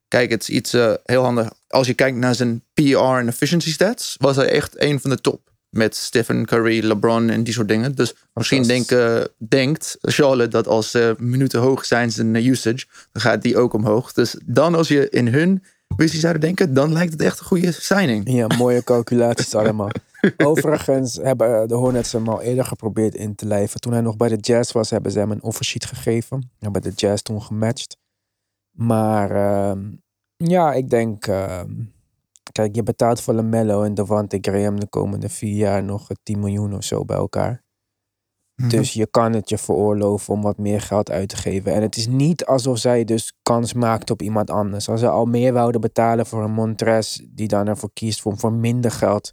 kijk, het is iets eh, heel handig. Als je kijkt naar zijn PR en efficiency stats, was hij echt een van de top. Met Stephen Curry, LeBron en die soort dingen. Dus misschien denken, denkt Charlotte dat als eh, minuten hoog zijn zijn eh, usage, dan gaat die ook omhoog. Dus dan als je in hun visie zou denken, dan lijkt het echt een goede signing. Ja, mooie calculaties allemaal. Overigens hebben de Hornets hem al eerder geprobeerd in te lijven. Toen hij nog bij de Jazz was, hebben ze hem een offersheet gegeven. Hebben de Jazz toen gematcht. Maar ehm, ja, ik denk... ehm, kijk, je betaalt voor LaMelo en Devante Graham de komende vier jaar nog eh, 10 miljoen of zo bij elkaar. Dus je kan het je veroorloven om wat meer geld uit te geven. En het is niet alsof zij dus kans maakt op iemand anders. Als ze al meer wouden betalen voor een Montres, die dan ervoor kiest om voor minder geld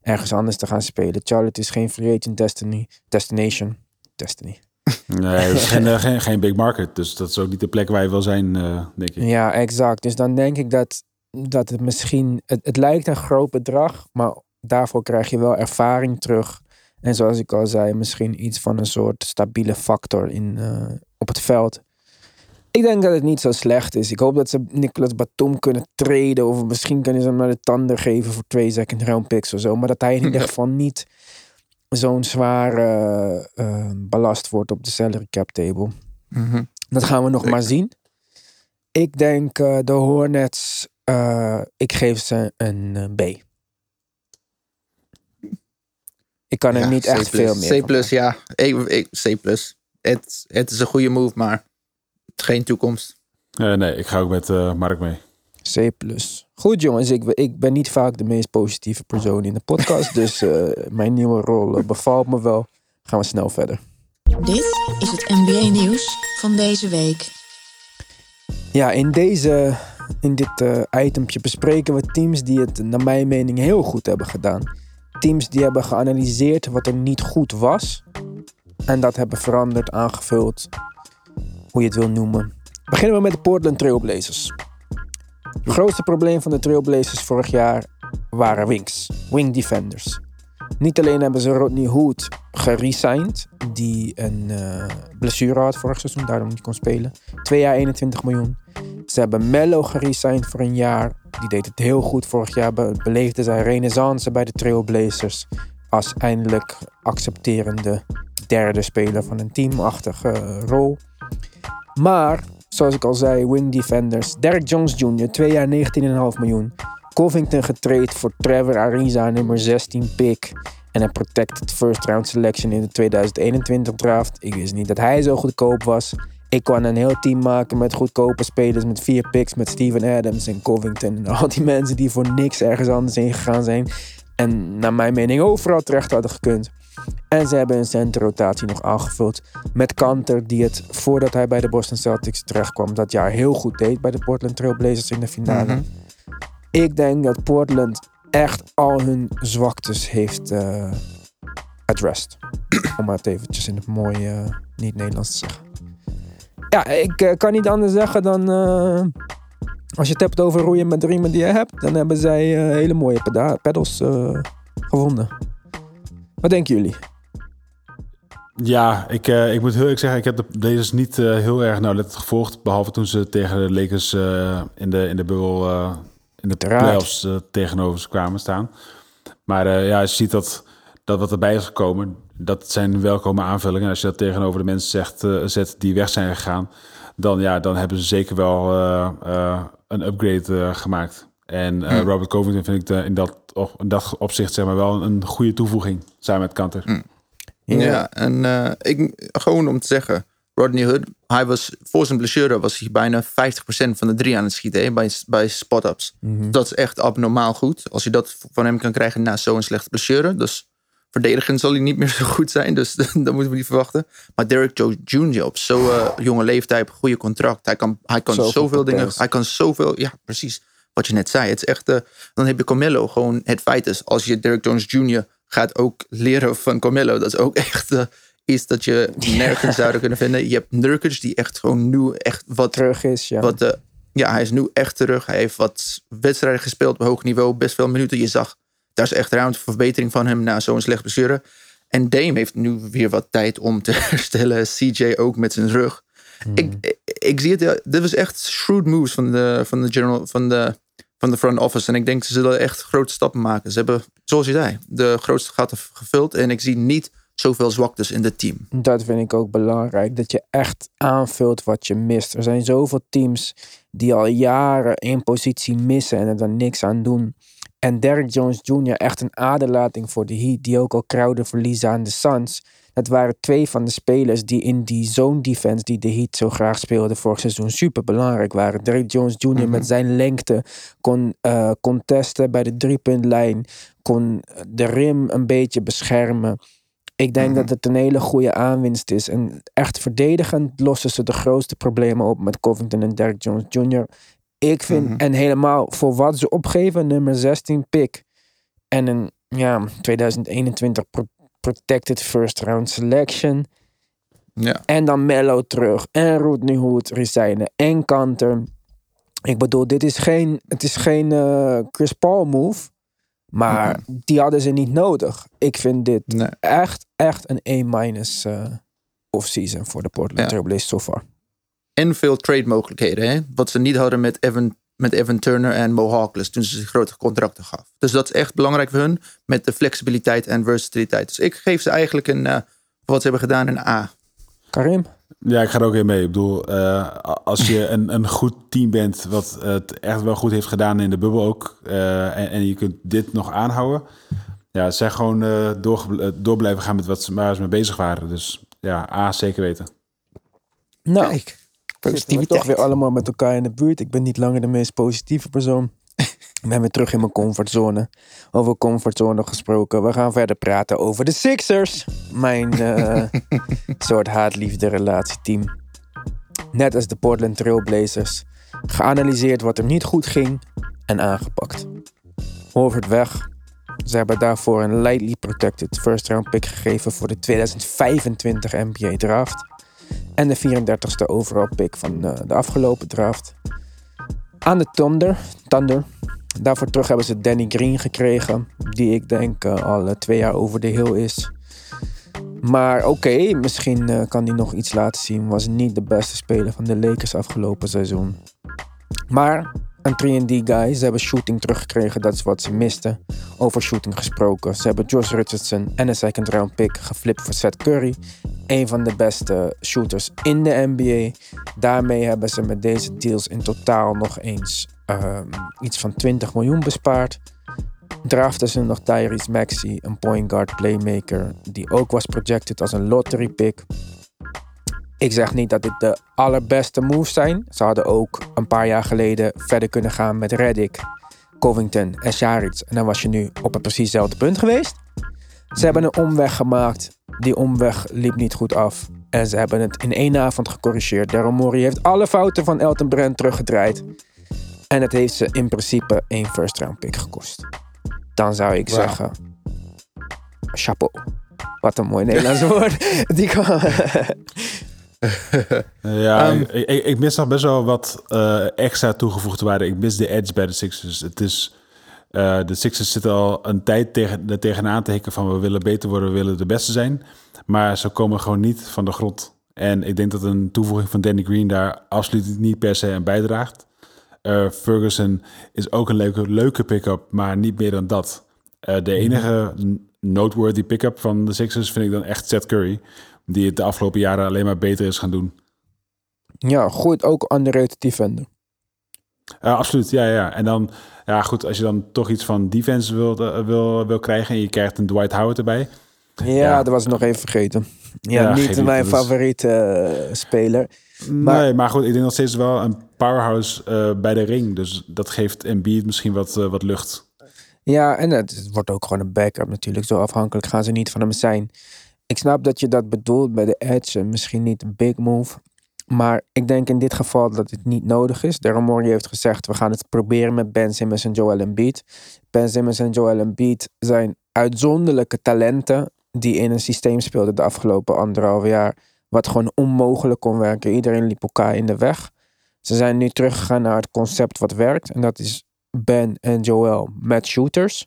ergens anders te gaan spelen. Charlotte is geen free agent destiny, destination. Destiny. Nee, het is geen, eh, geen, geen big market. Dus dat is ook niet de plek waar je wil zijn, eh, denk ik. Ja, exact. Dus dan denk ik dat, dat het misschien... Het, het lijkt een groot bedrag, maar daarvoor krijg je wel ervaring terug. En zoals ik al zei, misschien iets van een soort stabiele factor in, eh, op het veld. Ik denk dat het niet zo slecht is. Ik hoop dat ze Nicolas Batum kunnen treden. Of misschien kunnen ze hem naar de tanden geven voor twee second round picks of zo. Maar dat hij in ieder geval niet zo'n zware eh, ballast wordt op de salary cap table. Mhm. Dat gaan we nog maar zien. Ik denk eh, de Hornets, ik geef ze een B. Ik kan er Ja, niet echt veel meer C+, van ja. Ik, ik, C+. Het, het is een goede move, maar geen toekomst. Eh, nee, ik ga ook met eh, Mark mee. C+. Goed jongens, ik, ben- ik ben niet vaak de meest positieve persoon in de podcast. dus eh, mijn nieuwe rol bevalt me wel. Gaan we snel verder. Dit is het NBA nieuws van deze week. Ja, in, deze, in dit eh itempje bespreken we teams die het naar mijn mening heel goed hebben gedaan. Teams die hebben geanalyseerd wat er niet goed was. En dat hebben veranderd, aangevuld, hoe je het wil noemen. Beginnen we met de Portland Trailblazers. Het grootste probleem van de Trailblazers vorig jaar waren wings. Wing defenders. Niet alleen hebben ze Rodney Hood geresigned, die een eh, blessure had vorig seizoen, daarom niet kon spelen. Twee jaar 21 miljoen. Ze hebben Mello geresigned voor een jaar. Die deed het heel goed vorig jaar. Be beleefde zijn renaissance bij de Trailblazers. Als eindelijk accepterende derde speler van een teamachtige eh, rol. Maar, zoals ik al zei, win defenders. Derek Jones Jr., twee jaar 19,5 miljoen. Covington getraind voor Trevor Ariza, nummer 16 pick. En een protected first round selection in de 2021 draft. Ik wist niet dat hij zo goedkoop was. Ik kon een heel team maken met goedkope spelers. Met vier picks, met Steven Adams en Covington. En al die mensen die voor niks ergens anders heen gegaan zijn. En naar mijn mening overal terecht hadden gekund. En ze hebben een centerrotatie nog aangevuld. Met Kanter, die het voordat hij bij de Boston Celtics terechtkwam, dat jaar heel goed deed bij de Portland Trail Blazers in de finale. Ik denk dat Portland echt al hun zwaktes heeft eh addressed. Om maar het eventjes in het mooie eh, niet-Nederlands te zeggen. Ja, ik eh, kan niet anders zeggen dan... eh, als je het hebt over roeien met riemen die je hebt... dan hebben zij eh, hele mooie peda- pedals gevonden. Wat denken jullie? Ja, ik, ik moet heel eerlijk zeggen, ik heb de Blazers niet heel erg nauwlettend gevolgd. Behalve toen ze tegen de Lakers in de, in de bubbel, in de playoffs tegenover ze kwamen staan. Maar ja, je ziet dat, dat wat erbij is gekomen, dat zijn welkome aanvullingen. Als je dat tegenover de mensen zegt, eh, zet die weg zijn gegaan, dan, ja, dan hebben ze zeker wel eh, eh, een upgrade gemaakt. En eh, Robert Covington vind ik de, in, dat, op, in dat opzicht zeg maar, wel een goede toevoeging samen met Kanter. Ja, en eh, ik, gewoon om te zeggen, Rodney Hood, hij was voor zijn blessure was hij bijna 50% van de drie aan het schieten hè, bij, bij spot-ups. Dat is echt abnormaal goed. Als je dat van hem kan krijgen na zo'n slechte blessure. Dus verdedigend zal hij niet meer zo goed zijn. Dus dat moeten we niet verwachten. Maar Derek Jones Jr. op zo'n eh, jonge leeftijd, goede contract. Hij kan, hij kan Zoveel zoveel dingen. Hij kan zoveel. Ja, precies. Wat je net zei. Het is echt. eh, dan heb je Carmelo. Gewoon het feit is, als je Derek Jones Jr. gaat ook leren van Carmelo. Dat is ook echt eh, iets dat je nergens zouden kunnen vinden. Je hebt Nurkic die echt gewoon nu echt wat Terug is, ja. wat, ja, hij is nu echt terug. Hij heeft wat wedstrijden gespeeld op hoog niveau. Best veel minuten. Je zag, daar is echt ruimte voor verbetering van hem na zo'n slecht blessure. En Dame heeft nu weer wat tijd om te herstellen. CJ ook met zijn rug. Ik, ik, ik zie het, dit was echt shrewd moves van de, van de general, van de, van de front office. En ik denk ze zullen echt grote stappen maken. Ze hebben, zoals je zei, de grootste gaten gevuld. En ik zie niet zoveel zwaktes in het team. Dat vind ik ook belangrijk. Dat je echt aanvult wat je mist. Er zijn zoveel teams die al jaren één positie missen en er dan niks aan doen. En Derek Jones Jr. echt een aderlating voor de Heat. Die ook al Crowder verliezen aan de Suns. Dat waren twee van de spelers die in die zone defense die de Heat zo graag speelden vorig seizoen super belangrijk waren. Derek Jones Jr. met zijn lengte kon eh contesten bij de driepuntlijn. Kon de rim een beetje beschermen. Ik denk dat het een hele goede aanwinst is. En echt verdedigend lossen ze de grootste problemen op met Covington en Derek Jones Jr. Ik vind, en helemaal voor wat ze opgeven, nummer 16 pick. En een ja, 2021 pro- protected first round selection. Ja. En dan Mello terug. En Rodney Hood resignen. En Kanter. Ik bedoel, dit is geen, het is geen eh, Chris Paul move. Maar die hadden ze niet nodig. Ik vind dit Nee. echt, echt een A-minus eh off-season voor de Portland Ja. Trail Blazers so far. En veel trade mogelijkheden. Hè? Wat ze niet hadden met Evan, met Evan Turner en Mo Harkless toen ze zich grote contracten gaf. Dus dat is echt belangrijk voor hun. Met de flexibiliteit en versatiliteit. Dus ik geef ze eigenlijk een, eh, wat ze hebben gedaan, een A. Karim? Ja, ik ga er ook in mee. Ik bedoel, eh, als je een, een goed team bent, wat het echt wel goed heeft gedaan in de bubbel ook, eh, en, en je kunt dit nog aanhouden, ja, ze zijn gewoon eh, door, door blijven gaan met wat ze, waar ze mee bezig waren. Dus ja, A, zeker weten. Nou, Kijk, zitten we positiviteit. toch weer allemaal met elkaar in de buurt. Ik ben niet langer de meest positieve persoon. Ik ben weer terug in mijn comfortzone. Over comfortzone gesproken. We gaan verder praten over de Sixers. Mijn eh, soort haat-liefde relatieteam. Net als de Portland Trail Blazers. Geanalyseerd wat er niet goed ging en aangepakt. Horford weg. Ze hebben daarvoor een lightly protected first round pick gegeven voor de 2025 NBA draft. En de 34ste overall pick van eh, de afgelopen draft. Aan de Thunder, Thunder Daarvoor terug hebben ze Danny Green gekregen. Die ik denk eh, al eh, twee jaar over de hill is. Maar oké, misschien kan hij nog iets laten zien. Was niet de beste speler van de Lakers afgelopen seizoen. Maar een 3D guy. Ze hebben shooting teruggekregen. Dat is wat ze misten. Over shooting gesproken. Ze hebben Josh Richardson en een second round pick geflipt voor Seth Curry. Een van de beste shooters in de NBA. Daarmee hebben ze met deze deals in totaal nog eens ehm, iets van 20 miljoen bespaard. Draften ze nog Tyrese Maxey, een point guard playmaker. Die ook was projected als een lottery pick. Ik zeg niet dat dit de allerbeste moves zijn. Ze hadden ook een paar jaar geleden verder kunnen gaan met Reddick, Covington en Saric. En dan was je nu op het precies hetzelfde punt geweest. Ze hebben een omweg gemaakt. Die omweg liep niet goed af. En ze hebben het in één avond gecorrigeerd. Daryl Morey heeft alle fouten van Elton Brand teruggedraaid. En het heeft ze in principe één first round pick gekost. Dan zou ik zeggen... Chapeau. Wat een mooi Nederlands woord. Die kan... Ja, Ehm, ik, ik, ik mis nog best wel wat eh, extra toegevoegde waarde. Ik mis de edge bij de Sixers. Het is, eh, de Sixers zitten al een tijd tegen, er tegenaan te hikken van we willen beter worden, we willen de beste zijn. Maar ze komen gewoon niet van de grond. En ik denk dat een toevoeging van Danny Green daar absoluut niet per se aan bijdraagt. Eh, Ferguson is ook een leuke, leuke pick-up, maar niet meer dan dat. De enige n- noteworthy pick-up van de Sixers vind ik dan echt Seth Curry. Die het de afgelopen jaren alleen maar beter is gaan doen. ja, goed. Ook underrated defender. Ja, absoluut. Ja, ja. En dan, ja, goed, als je dan toch iets van defense wil, eh, wil, wil krijgen en je krijgt een Dwight Howard erbij. Ja, Ja. dat was ik nog even vergeten. Ja, Ja, niet mijn favoriete eh, speler. Maar- nee, maar goed, ik denk nog steeds wel een powerhouse eh, bij de ring. Dus dat geeft Embiid misschien wat, wat lucht. Ja, en het wordt ook gewoon een backup natuurlijk. Zo afhankelijk gaan ze niet van hem zijn. Ik snap dat je dat bedoelt bij de edge. en Misschien niet een big move. Maar ik denk in dit geval dat het niet nodig is. Daryl Morey heeft gezegd, we gaan het proberen met Ben Simmons en Joel Embiid. Ben Simmons en Joel Embiid zijn uitzonderlijke talenten... die in een systeem speelden de afgelopen anderhalf jaar... wat gewoon onmogelijk kon werken. Iedereen liep elkaar in de weg. Ze zijn nu teruggegaan naar het concept wat werkt. En dat is Ben en Joel met shooters.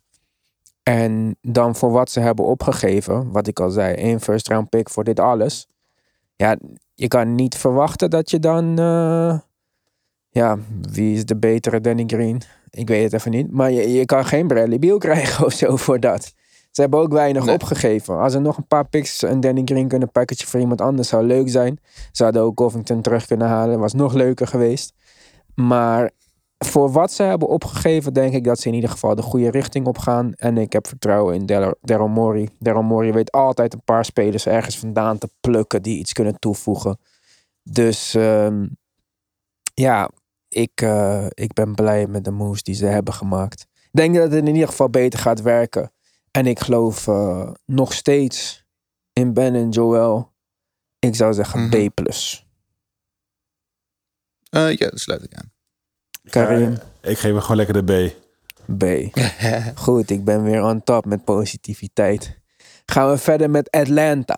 En dan voor wat ze hebben opgegeven, wat ik al zei, één first round pick voor dit alles. Ja, je kan niet verwachten dat je dan. eh, ja, wie is de betere Danny Green? Ik weet het even niet. Maar je, je kan geen Bradley Beal krijgen of zo voor dat. Ze hebben ook weinig Nee. opgegeven. Als er nog een paar picks en Danny Green kunnen packagen voor iemand anders, zou leuk zijn. Ze hadden ook Covington terug kunnen halen, was nog leuker geweest. Maar voor wat ze hebben opgegeven, denk ik dat ze in ieder geval de goede richting op gaan. En ik heb vertrouwen in Daryl Daryl Morey. Daryl weet altijd een paar spelers ergens vandaan te plukken die iets kunnen toevoegen. Dus ehm, ja, ik, eh, ik ben blij met de moves die ze hebben gemaakt. Ik denk dat het in ieder geval beter gaat werken. En ik geloof eh, nog steeds in Ben en Joel. Ik zou zeggen Mhm. B+. Eh, ja, dat sluit ik aan. Karim. Ik geef hem gewoon lekker de B. B. Goed, ik ben weer on top met positiviteit. Gaan we verder met Atlanta.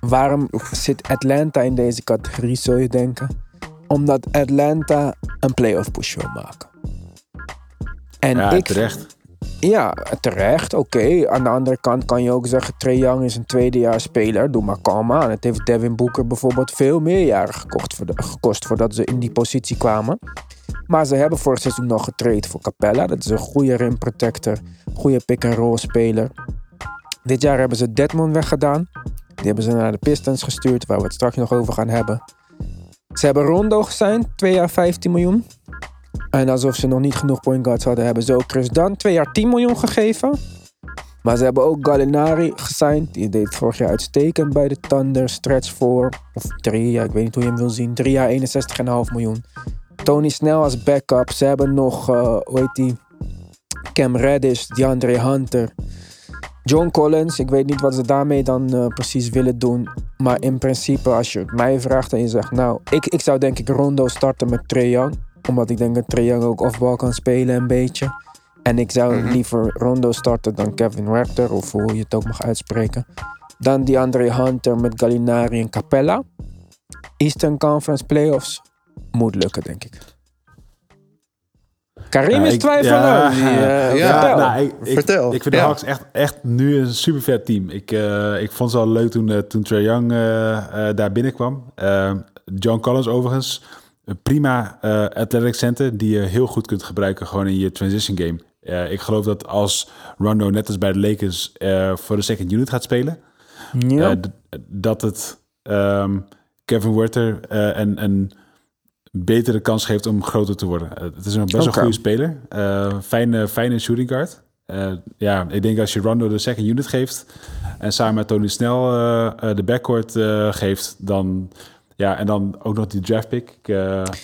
Waarom zit Atlanta in deze categorie, zou je denken? Omdat Atlanta een playoff push wil maken. En Ja, ik, terecht. ja, terecht. Oké. Aan de andere kant kan je ook zeggen: Trae Young is een tweedejaars speler. Doe maar kalm aan. Het heeft Devin Booker bijvoorbeeld veel meer jaren gekocht voor de- gekost voordat ze in die positie kwamen. Maar ze hebben vorig seizoen nog getraind voor Capella. Dat is een goede rim protector, goede pick-and-roll speler. Dit jaar hebben ze Deadmon weggedaan. Die hebben ze naar de Pistons gestuurd, waar we het straks nog over gaan hebben. Ze hebben Rondo gesigned, twee jaar 15 miljoen. En alsof ze nog niet genoeg point guards hadden, hebben ze ook Chris Dunn twee jaar 10 miljoen gegeven. Maar ze hebben ook Gallinari gesigned. Die deed vorig jaar uitstekend bij de Thunder. Stretch voor, of drie, ja, ik weet niet hoe je hem wil zien. Drie jaar 61,5 miljoen. Tony Snell als backup. Ze hebben nog, eh hoe heet die? Cam Reddish, DeAndre Hunter. John Collins. Ik weet niet wat ze daarmee dan eh, precies willen doen. Maar in principe, als je het mij vraagt en je zegt... Nou, ik, ik zou denk ik Rondo starten met Trae Young. Omdat ik denk dat Trae Young ook offbal kan spelen een beetje. En ik zou Mhm. liever Rondo starten dan Kevin Rector. Of hoe je het ook mag uitspreken. Dan DeAndre Hunter met Gallinari en Capella. Eastern Conference Playoffs moet lukken, denk ik. Karim Ja, is ja, vertel. nou, ik, ik, Vertel. Ik vind de. Hawks echt, echt nu een super vet team. Ik, eh, ik vond ze al leuk toen, eh, toen Trae Young eh, eh, daar binnenkwam. Eh, John Collins overigens, een prima eh athletic center die je heel goed kunt gebruiken gewoon in je transition game. Eh, ik geloof dat als Rondo net als bij de Lakers eh, voor de second unit gaat spelen, ja. eh, dat het ehm, Kevin Werther eh, een, een betere kans geeft om groter te worden. Eh, het is een best wel Oké. goede speler. Eh, fijne, fijne shooting guard. Eh, ja, ik denk als je Rondo de second unit geeft en samen met Tony Snel de backcourt geeft, dan ja, en dan ook nog die draft pick.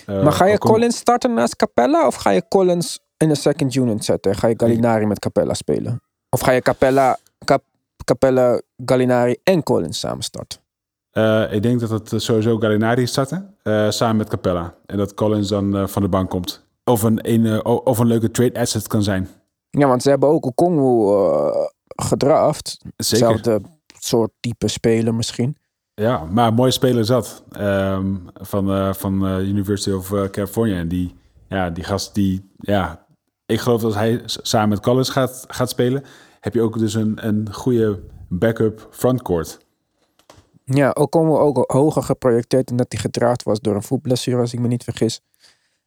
Maar ga je Collins starten naast Capella of ga je Collins in de second unit zetten? Ga je Gallinari met Capella spelen? Of ga je Capella, Cap- Capella, Gallinari en Collins samen starten? Eh, ik denk dat het sowieso Gallinari starten, eh, samen met Capella. En dat Collins dan eh, van de bank komt. Of een, een, eh, of een leuke trade asset kan zijn. Ja, want ze hebben ook Okongwu eh gedraft. Zeker. Hetzelfde soort type speler misschien. Ja, maar een mooie speler zat. ehm, van eh, van eh, University of eh, California. En die, ja, die gast die, ja, ik geloof dat als hij samen met Collins gaat, gaat spelen, heb je ook dus een, een goede backup frontcourt. Ja, Okongwu ook hoger geprojecteerd en dat hij gedraafd was door een voetblessure, als ik me niet vergis.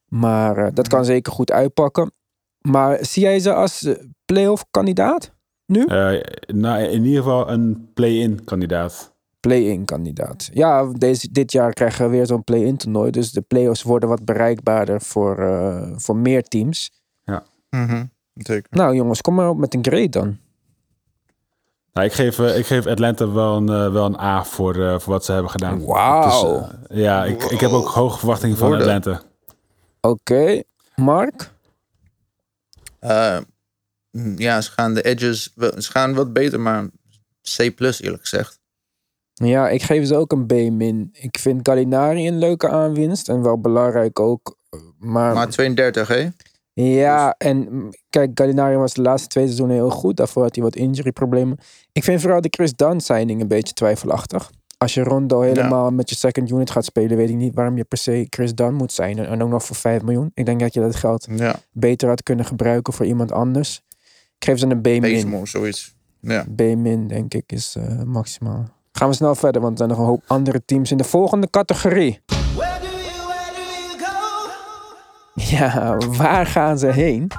Maar eh, dat kan zeker goed uitpakken. Maar zie jij ze als eh, playoff kandidaat? Eh, nou, in ieder geval een play-in kandidaat. Play-in kandidaat. Ja, deze, dit jaar krijgen we weer zo'n play-in toernooi. Dus de playoffs worden wat bereikbaarder voor, eh, voor meer teams. Mhm, Zeker. Nou jongens, kom maar op met een grade dan. Nou, ik, geef, eh, ik geef Atlanta wel een, eh, wel een A voor, eh, voor wat ze hebben gedaan. Wauw. Ja, ik, ik heb ook hoge verwachtingen van. Atlanta. Oké, Mark? Eh, mm, ja, ze gaan de edges, ze gaan wat beter, maar C plus eerlijk gezegd. Ja, ik geef ze ook een B-min. Ik vind Gallinari een leuke aanwinst en wel belangrijk ook. Maar, Maar 32, hè? Ja, en mm, kijk, Gallinari was de laatste twee seizoenen heel goed. Daarvoor had hij wat injury-problemen. Ik vind vooral de Chris Dunn signing een beetje twijfelachtig. Als je Rondo helemaal met je second unit gaat spelen, weet ik niet waarom je per se Chris Dunn moet zijn. En ook nog voor 5 miljoen. Ik denk dat je dat geld Ja, beter had kunnen gebruiken voor iemand anders. Ik geef ze een B-min. Zoiets. Ja. B-min, denk ik, is eh, maximaal. Gaan we snel verder, want er zijn nog een hoop andere teams in de volgende categorie. Ja, waar gaan ze heen?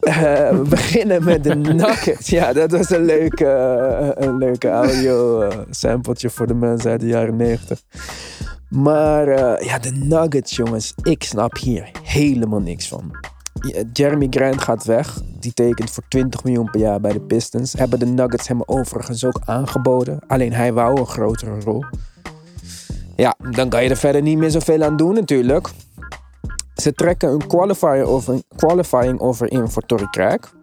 Eh, we beginnen met de Nuggets. Ja, dat was een leuke, eh, een leuke audio eh, sampletje voor de mensen uit de jaren 90. Maar ja, de Nuggets, jongens. Ik snap hier helemaal niks van. Jeremy Grant gaat weg. Die tekent voor 20 miljoen per jaar bij de Pistons. Hebben de Nuggets hem overigens ook aangeboden. Alleen hij wou een grotere rol. Ja, dan kan je er verder niet meer zoveel aan doen natuurlijk. Ze trekken een qualifier over, qualifying over in voor Torrey Craig.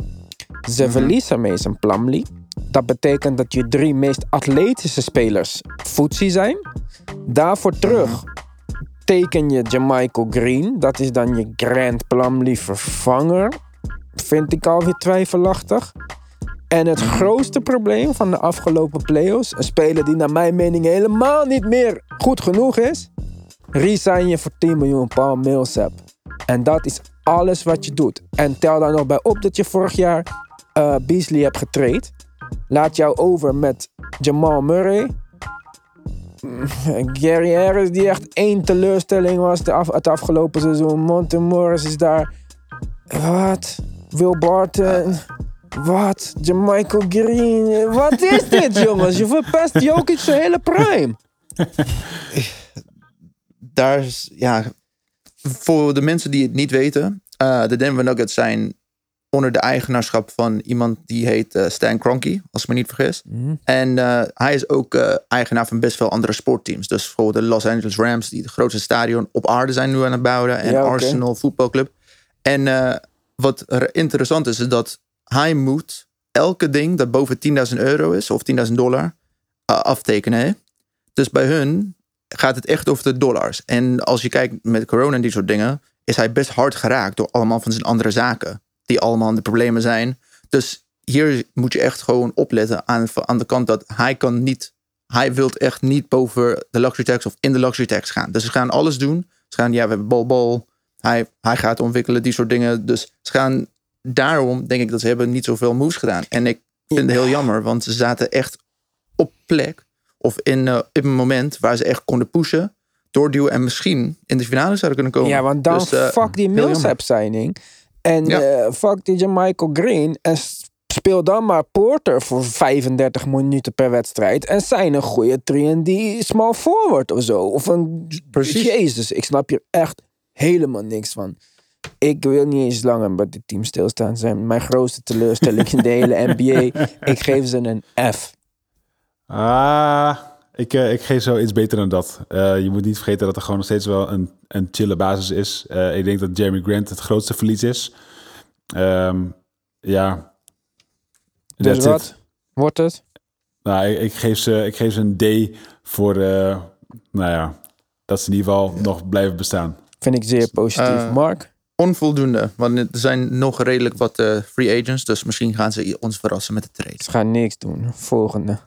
Ze verliezen Mason Plumlee. Dat betekent dat je drie meest atletische spelers footsie zijn. Daarvoor terug teken je Jamichael Green. Dat is dan je Grant Plumlee vervanger. Vind ik alweer twijfelachtig. En het grootste probleem van de afgelopen playoffs... een speler die naar mijn mening helemaal niet meer goed genoeg is... resign je voor 10 miljoen Paul Millsap. En dat is alles wat je doet. En tel daar nog bij op dat je vorig jaar eh, Beasley hebt getraind. Laat jou over met Jamal Murray... Gary Harris, die echt één teleurstelling was de het afgelopen seizoen. Monte Morris is daar. Wat? Will Barton. Wat? Jamichael Green. Wat is dit, jongens? Je verpest Jokic zijn hele prime. Daar is, ja, voor de mensen die het niet weten, eh, de Denver Nuggets zijn onder de eigenaarschap van iemand die heet eh, Stan Kroenke, als ik me niet vergis. En eh, hij is ook eigenaar van best veel andere sportteams. Dus bijvoorbeeld de Los Angeles Rams, die het grootste stadion op aarde zijn nu aan het bouwen. En Ja. Arsenal voetbalclub. En wat er interessant is, is dat hij moet elke ding dat boven 10.000 euro is, of 10.000 dollar, aftekenen. hè. Dus bij hun gaat het echt over de dollars. En als je kijkt met corona en die soort dingen, is hij best hard geraakt door allemaal van zijn andere zaken. Die allemaal de problemen zijn. Dus hier moet je echt gewoon opletten aan, aan de kant dat hij kan niet, hij wil echt niet boven de luxury tax of in de luxury tax gaan. Dus ze gaan alles doen. Ze gaan, ja, we hebben bol bol. Hij, hij gaat ontwikkelen, die soort dingen. Dus ze gaan daarom, denk ik, dat ze hebben niet zoveel moves gedaan. En ik vind het heel jammer, want ze zaten echt op plek. Of in, eh, in een moment waar ze echt konden pushen, doorduwen en misschien in de finale zouden kunnen komen. Ja, want dan Dus, eh, fuck die. Millsap signing. En Ja. eh, fuck die Michael Green. En speel dan maar Porter voor 35 minuten per wedstrijd. En zijn een goede 3D small forward of zo. Of een... Precies. Jezus, ik snap hier echt helemaal niks van. Ik wil niet eens langer bij dit team stilstaan. Zijn mijn grootste teleurstelling in de hele NBA. Ik geef ze een F. Ah, ik, eh, ik geef zo iets beter dan dat. Eh, je moet niet vergeten dat er gewoon nog steeds wel een, een chille basis is. Eh, ik denk dat Jeremy Grant het grootste verlies is. Ehm, ja. Dus That's wat it. wordt het? Nou, ik, ik, geef ze, ik geef ze een D voor, eh, nou ja, dat ze in ieder geval nog blijven bestaan. Vind ik zeer positief. Mark? Onvoldoende, want er zijn nog redelijk wat eh, free agents. Dus misschien gaan ze ons verrassen met de trade. Ze gaan niks doen. Volgende.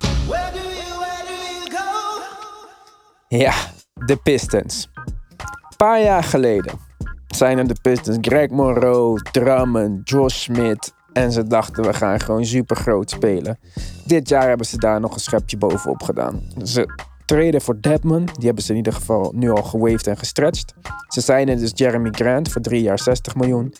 Ja, de Pistons. Een paar jaar geleden zijn er de Pistons Greg Monroe, Drummond, Josh Smith. En ze dachten, we gaan gewoon super groot spelen. Dit jaar hebben ze daar nog een schepje bovenop gedaan. Ze treden voor Deadman. Die hebben ze in ieder geval nu al gewaved en gestretched. Ze zijn dus Jeremy Grant voor drie jaar 60 miljoen.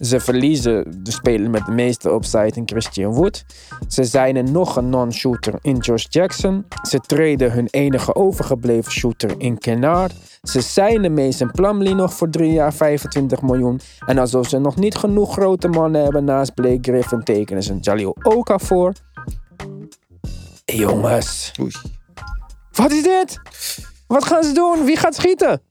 Ze verliezen de speler met de meeste upside in Christian Wood. Ze zijn er nog een non-shooter in Josh Jackson. Ze treden hun enige overgebleven shooter in Kennard. Ze zijn de Mason Plumlee nog voor drie jaar 25 miljoen. En alsof ze nog niet genoeg grote mannen hebben naast Blake Griffin, tekenen ze Jalil Okafor. Jongens, Oei. Wat is dit? Wat gaan ze doen? Wie gaat schieten?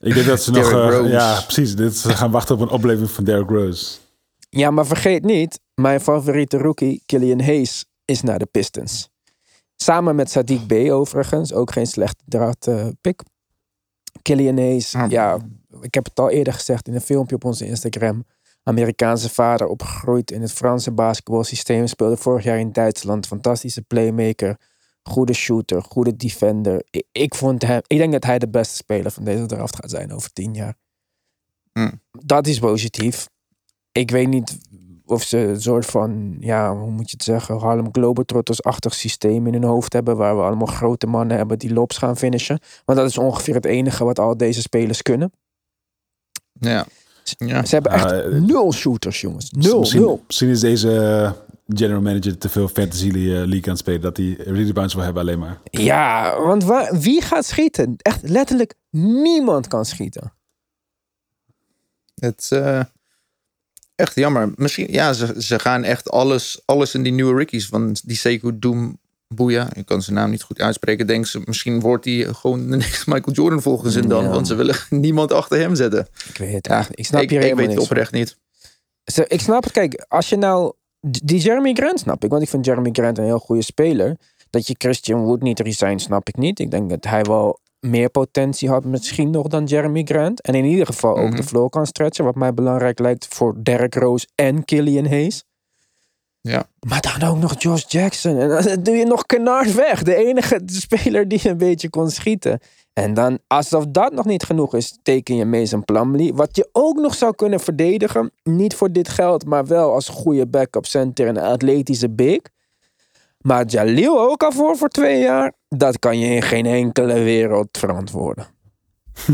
Ik denk dat ze nog... Eh, Rose. ja, precies. Dit, ze gaan wachten op een opleving van Derrick Rose. Ja, maar vergeet niet, mijn favoriete rookie, Killian Hayes, is naar de Pistons. Samen met Sadiq B overigens, ook geen slechte draad eh, pick. Killian Hayes, Ah. ja, ik heb het al eerder gezegd in een filmpje op onze Instagram. Amerikaanse vader, opgegroeid in het Franse basketbalsysteem, speelde vorig jaar in Duitsland. Fantastische playmaker, goede shooter, goede defender. Ik, ik vond hem, ik denk dat hij de beste speler van deze draft gaat zijn over tien jaar. Hmm. Dat is positief. Ik weet niet of ze een soort van, ja, hoe moet je het zeggen, Harlem Globetrotters-achtig systeem in hun hoofd hebben, waar we allemaal grote mannen hebben die lobs gaan finishen. Want dat is ongeveer het enige wat al deze spelers kunnen. Ja. Ja. Ze hebben echt eh, nul shooters, jongens. Nul, misschien, nul. misschien is deze eh, general manager te veel fantasy eh, league aan het spelen. Dat hij rebounds wil hebben alleen maar. Ja, want waar, wie gaat schieten? Echt letterlijk niemand kan schieten. Het is eh, echt jammer. Misschien, ja, ze, ze gaan echt alles, alles in die nieuwe rookies. Van die Sekou Doom Boeia. Ik kan zijn naam niet goed uitspreken. Denk ze, misschien wordt hij gewoon de next Michael Jordan volgens hun dan. Ja. Want ze willen niemand achter hem zetten. Ik weet het Ja. Ik snap ik, hier ik helemaal weet het van. oprecht niet. Ik snap het. Kijk, als je nou... Die Jeremy Grant snap ik. Want ik vind Jeremy Grant een heel goede speler. Dat je Christian Wood niet resign, snap ik niet. Ik denk dat hij wel meer potentie had misschien nog dan Jeremy Grant. En in ieder geval ook Mhm. de floor kan stretchen. Wat mij belangrijk lijkt voor Derrick Rose en Killian Hayes. Ja. Maar dan ook nog Josh Jackson. En dan doe je nog Kennard weg. De enige speler die een beetje kon schieten. En dan, alsof dat nog niet genoeg is, teken je Mason Plumlee. Wat je ook nog zou kunnen verdedigen. Niet voor dit geld, maar wel als goede backup center en een atletische big. Maar Jalil ook al voor voor twee jaar. Dat kan je in geen enkele wereld verantwoorden.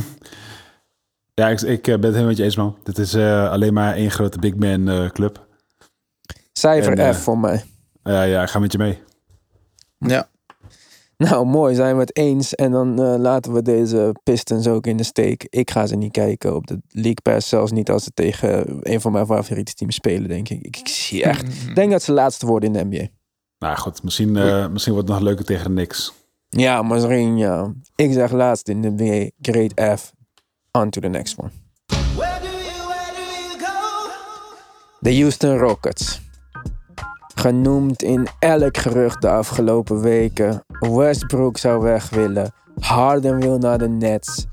Ja, ik, ik eh, ben het helemaal met je eens, man. Dit is eh, alleen maar één grote big man eh, club. Cijfer En, eh, F voor mij. Ja, ja, ik ga met je mee. Ja. Nou, mooi, zijn we het eens. En dan eh, laten we deze Pistons ook in de steek. Ik ga ze niet kijken op de League Pass. Zelfs niet als ze tegen een van mijn favoriete teams spelen, denk ik. Ik, ik zie echt... Ik denk dat ze laatste worden in de NBA. Nou goed, misschien, eh, misschien wordt het nog leuker tegen de Knicks. Ja, misschien ja. Ik zeg laatst in de NBA. Grade F. On to the next one. De Houston Rockets. Genoemd in elk gerucht de afgelopen weken. Westbrook zou weg willen. Harden wil naar de Nets.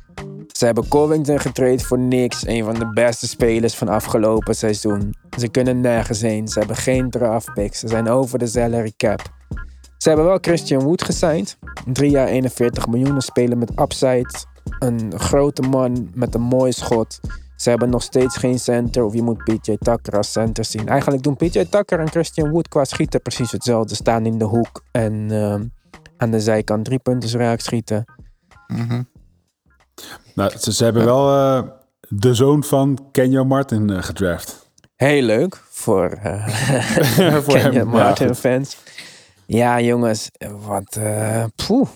Ze hebben Covington getraind voor niks. Een van de beste spelers van afgelopen seizoen. Ze kunnen nergens heen. Ze hebben geen draft picks. Ze zijn over de salary cap. Ze hebben wel Christian Wood gesigned. Drie jaar 41 miljoen. Een speler met upside. een grote man met een mooi schot. Ze hebben nog steeds geen center of je moet PJ Tucker als center zien. Eigenlijk doen PJ Tucker en Christian Wood qua schieten precies hetzelfde. Staan in de hoek en ehm, aan de zijkant drie punten raak schieten. Mhm. Nou, ze, ze hebben wel eh, de zoon van Kenyon Martin eh, gedraft. Heel leuk voor, eh Voor Kenya hem, ja, Martin fans. Ja, jongens, wat. eh poeh.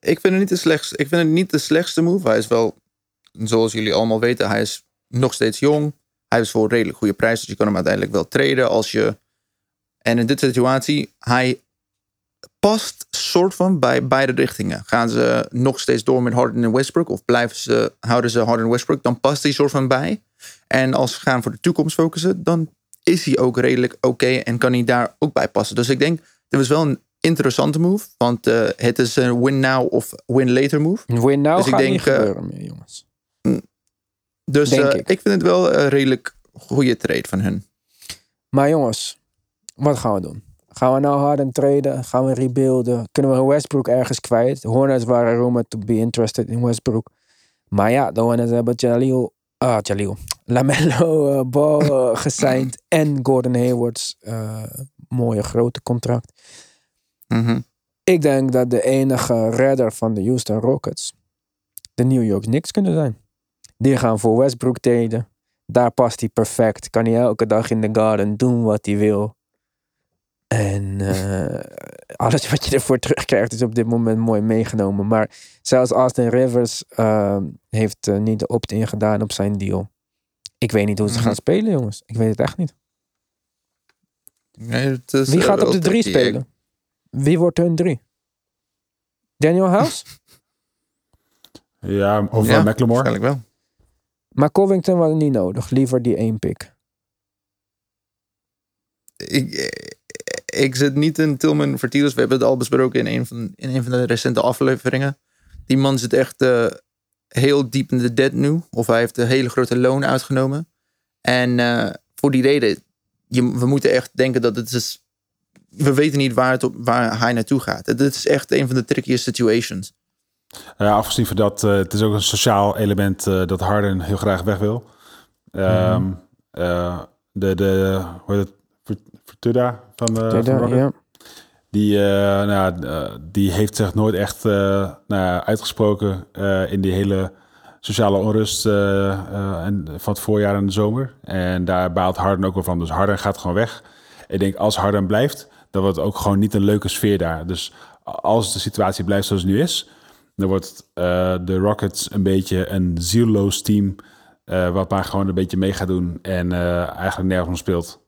Ik vind, het niet de slechtste, ik vind het niet de slechtste move. Hij is wel, zoals jullie allemaal weten, hij is nog steeds jong. Hij is voor een redelijk goede prijs. Dus je kan hem uiteindelijk wel traden als je... En in dit situatie, hij past soort van bij beide richtingen. Gaan ze nog steeds door met Harden en Westbrook? Of blijven ze, houden ze Harden en Westbrook? Dan past hij soort van bij. En als ze gaan voor de toekomst focussen, dan is hij ook redelijk oké en kan hij daar ook bij passen. Dus ik denk, dit was wel een interessante move. Want eh, het is een win now of win later move. Win nou Dus ik gaat denk, niet eh, gebeuren meer, jongens. Dus eh, ik. ik. vind het wel een redelijk goede trade van hun. Maar jongens, wat gaan we doen? Gaan we nou Harden traden? Gaan we rebuilden? Kunnen we Westbrook ergens kwijt? Hornets waren rumored to be interested in Westbrook. Maar ja, de Hornets hebben Jaleel, ah, Jaleel, Lamello eh, Ball eh, gesigned en Gordon Hayward's eh, mooie grote contract. Mhm. Ik denk dat de enige redder van de Houston Rockets de New York Knicks kunnen zijn. Die gaan voor Westbrook traden. Daar past hij perfect. Kan hij elke dag in de garden doen wat hij wil. En eh, alles wat je ervoor terugkrijgt is op dit moment mooi meegenomen. Maar zelfs Austin Rivers eh, heeft eh, niet de opt-in gedaan op zijn deal. Ik weet niet hoe ze Mhm. gaan spelen, jongens. Ik weet het echt niet. Nee, het is, Wie eh, gaat op wel de drie spelen? Wie wordt hun drie? Daniel House? Ja, of Ja, ja, McLemore. Waarschijnlijk wel. Maar Covington was niet nodig. Liever die één pick. Ik, ik zit niet in Tillman Vertielus. We hebben het al besproken in een van, in een van de recente afleveringen. Die man zit echt eh, heel diep in de dead nu. Of hij heeft een hele grote loon uitgenomen. En eh, voor die reden, je, we moeten echt denken dat het is... We weten niet waar, het op, waar hij naartoe gaat. Het is echt een van de trickiest situations. Ja, afgezien van dat, eh, het is ook een sociaal element eh, dat Harden heel graag weg wil. Ehm, eh, de, de, hoe heet het, Vert- Vertuda van de, van Ja. Die, nou, die heeft zich nooit echt nou, uitgesproken in die hele sociale onrust en van het voorjaar en de zomer. En daar baalt Harden ook wel van. Dus Harden gaat gewoon weg. Ik denk als Harden blijft, dan wordt het ook gewoon niet een leuke sfeer daar. Dus als de situatie blijft zoals het nu is, dan wordt eh, de Rockets een beetje een zielloos team. eh, wat maar gewoon een beetje mee gaat doen en eh, eigenlijk nergens om speelt.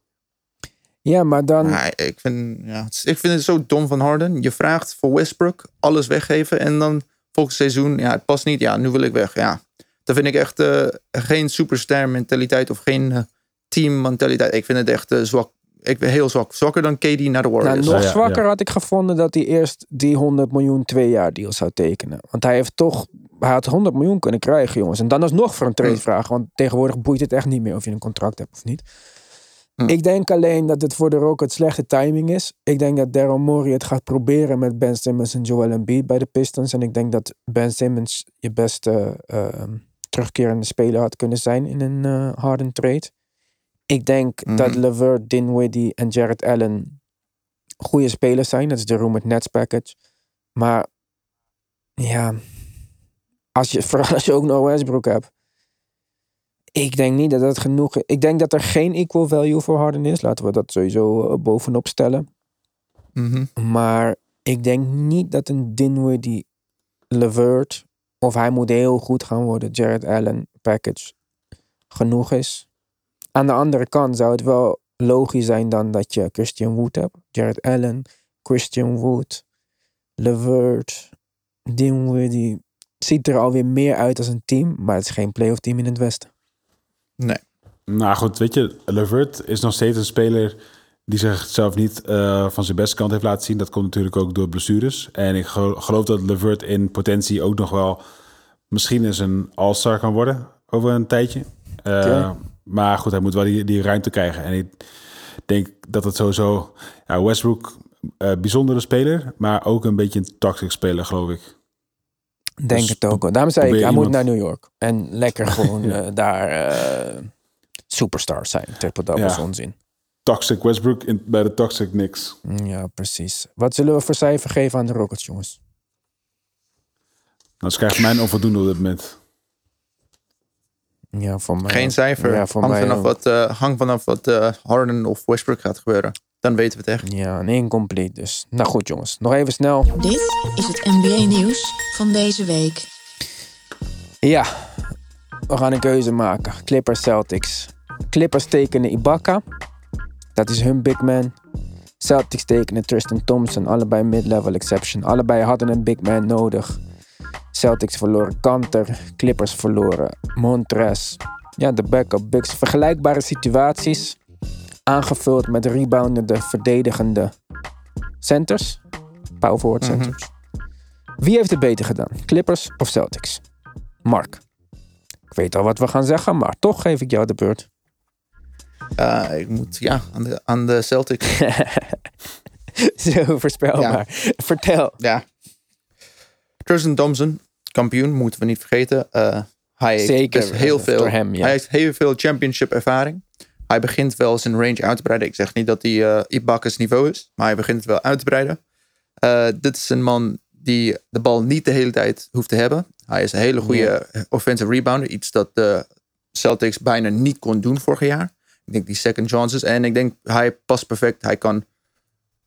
ja, maar dan... Ik, vind, ja, ik vind het zo dom van Harden. Je vraagt voor Westbrook alles weggeven. En dan volgend seizoen, ja, het past niet. Ja, nu wil ik weg. Ja, dat vind ik echt geen superster mentaliteit of geen team mentaliteit. Ik vind het echt zwak. Ik ben heel zwak. Zwakker dan KD naar de Nou, Warriors. nog Ja, ja, zwakker ja. had ik gevonden dat hij eerst die 100 miljoen twee jaar deal zou tekenen. Want hij heeft toch, hij had 100 miljoen kunnen krijgen, jongens. En dan alsnog voor een trade Hmm. vragen. Want tegenwoordig boeit het echt niet meer of je een contract hebt of niet. Hmm. Ik denk alleen dat het voor de Rockets slechte timing is. Ik denk dat Daryl Morey het gaat proberen met Ben Simmons en Joel Embiid bij de Pistons. En ik denk dat Ben Simmons je beste eh, terugkerende speler had kunnen zijn in een eh Harden trade. Ik denk Mhm. dat LeVert, Dinwiddie en Jared Allen goede spelers zijn. Dat is de Room Nets package. Maar ja, als je, vooral als je ook nog Westbrook hebt. Ik denk niet dat dat genoeg is. Ik denk dat er geen equal value voor Harden is. Laten we dat sowieso eh, bovenop stellen. Mhm. Maar ik denk niet dat een Dinwiddie, LeVert... of hij moet heel goed gaan worden, Jared Allen package genoeg is. Aan de andere kant zou het wel logisch zijn dan dat je Christian Wood hebt. Jared Allen, Christian Wood, LeVert, Dinwiddie. Ziet er alweer meer uit als een team, maar het is geen playoff team in het Westen. Nee. Nou goed, weet je, Levert is nog steeds een speler die zichzelf niet eh, van zijn beste kant heeft laten zien. Dat komt natuurlijk ook door blessures. En ik gel- geloof dat Levert in potentie ook nog wel misschien eens een all-star kan worden over een tijdje. Eh, Oké. Maar goed, hij moet wel die, die ruimte krijgen. En ik denk dat het sowieso... Ja, Westbrook, eh bijzondere speler, maar ook een beetje een toxic speler, geloof ik. Denk Dus het ook. Daarom zei ik, hij moet naar New York. En lekker gewoon eh, daar eh superstars zijn. Triple doubles Ja. onzin. Toxic Westbrook in, bij de Toxic Knicks. Mm, Ja, precies. Wat zullen we voor cijfer geven aan de Rockets, jongens? Nou, ze krijgt mij een onvoldoende op dit moment. Ja, voor mij. Geen cijfer. Ja, voor hangt, mij vanaf wat, hangt vanaf wat eh, Harden of Westbrook gaat gebeuren. Dan weten we het echt. Ja, een incomplete dus. Nou goed, jongens. Nog even snel. Dit is het NBA-nieuws van deze week. Ja, we gaan een keuze maken. Clippers Celtics. Clippers tekenen Ibaka. Dat is hun big man. Celtics tekenen Tristan Thompson. Allebei mid-level exception. Allebei hadden een big man nodig. Celtics verloren Kanter. Clippers verloren Montres. Ja, de backup bigs. Vergelijkbare situaties. Aangevuld met reboundende, verdedigende centers. Power forward centers. Wie heeft het beter gedaan? Clippers of Celtics? Mark. Ik weet al wat we gaan zeggen, maar toch geef ik jou de beurt. Eh, ik moet, ja, aan de, aan de Celtics. Zo voorspelbaar. Vertel. ja. Tristan Thompson, kampioen, moeten we niet vergeten. Eh, hij heeft Zeker, best heel eh, veel, hem, ja. Hij heeft heel veel championship ervaring. Hij begint wel zijn range uit te breiden. Ik zeg niet dat hij eh Ibaka's niveau is, maar hij begint het wel uit te breiden. Eh, dit is een man die de bal niet de hele tijd hoeft te hebben. Hij is een hele goede offensive rebounder. Iets dat de Celtics bijna niet kon doen vorig jaar. Ik denk die second chances. En ik denk hij past perfect. Hij kan...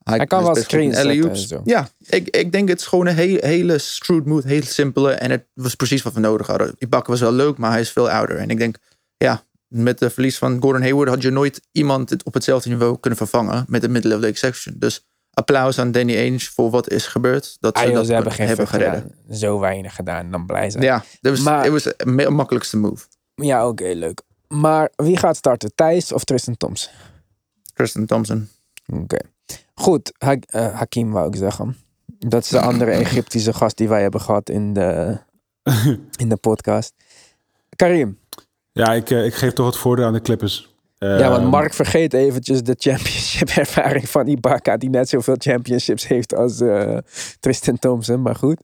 Hij kan wel screens zetten alley-oops. en zo. Ja, ik, ik denk het is gewoon een hele, hele shrewd move. Heel simpele. En het was precies wat we nodig hadden. Ibaka was wel leuk, maar hij is veel ouder. En ik denk, ja, met de verlies van Gordon Hayward had je nooit iemand op hetzelfde niveau kunnen vervangen met een the exception. Dus applaus aan Danny Ainge voor wat is gebeurd. Dat ze Ah, dat hebben geen gedaan. Zo weinig gedaan. Dan blij zijn. Ja, dat was, het was de makkelijkste move. Ja, oké, leuk. Maar wie gaat starten? Thijs of Tristan Thompson? Tristan Thompson. Oké. Goed, Ha- eh, Hakim wou ik zeggen. Dat is de andere Egyptische gast die wij hebben gehad in de, in de podcast. Karim. Ja, ik, eh, ik geef toch het voordeel aan de Clippers. ja, want Ehm, Mark vergeet eventjes de championship ervaring van Ibaka. Die net zoveel championships heeft als eh, Tristan Thompson. Maar goed.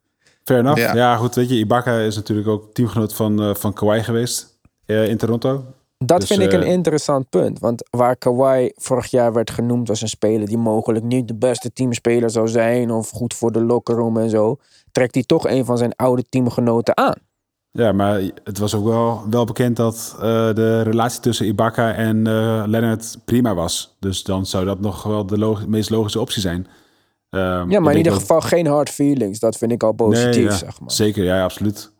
Fair enough. Ja. Ja. goed, weet je, Ibaka is natuurlijk ook teamgenoot van, eh, van Kawhi geweest eh, in Toronto. Dat Dus, vind ik een eh, interessant punt. Want waar Kawhi vorig jaar werd genoemd als een speler die mogelijk niet de beste teamspeler zou zijn. Of goed voor de lockerroom en zo. Trekt hij toch een van zijn oude teamgenoten aan. Ja, maar het was ook wel, wel bekend dat eh, de relatie tussen Ibaka en eh Leonard prima was. Dus dan zou dat nog wel de log- meest logische optie zijn. Ehm, Ja, maar in ieder geval geen hard feelings. Dat vind ik al positief, Nee, ja, zeg maar. Zeker, ja, absoluut.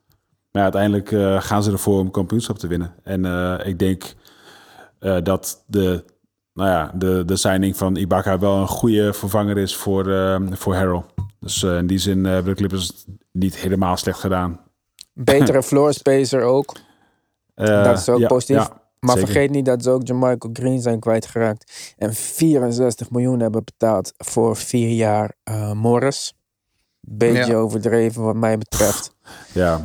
Maar ja, uiteindelijk eh, gaan ze ervoor om kampioenschap te winnen. En eh, ik denk eh, dat de, nou ja, de, de signing van Ibaka wel een goede vervanger is voor, eh, voor Harrell. Dus eh, in die zin eh, hebben de Clippers het niet helemaal slecht gedaan. Betere floor spacer ook. Eh, dat is ook ja, positief. ja, maar zeker. vergeet niet dat ze ook Jermichael Green zijn kwijtgeraakt. En 64 miljoen hebben betaald voor vier jaar eh, Morris. Beetje Ja. overdreven wat mij betreft. Ja,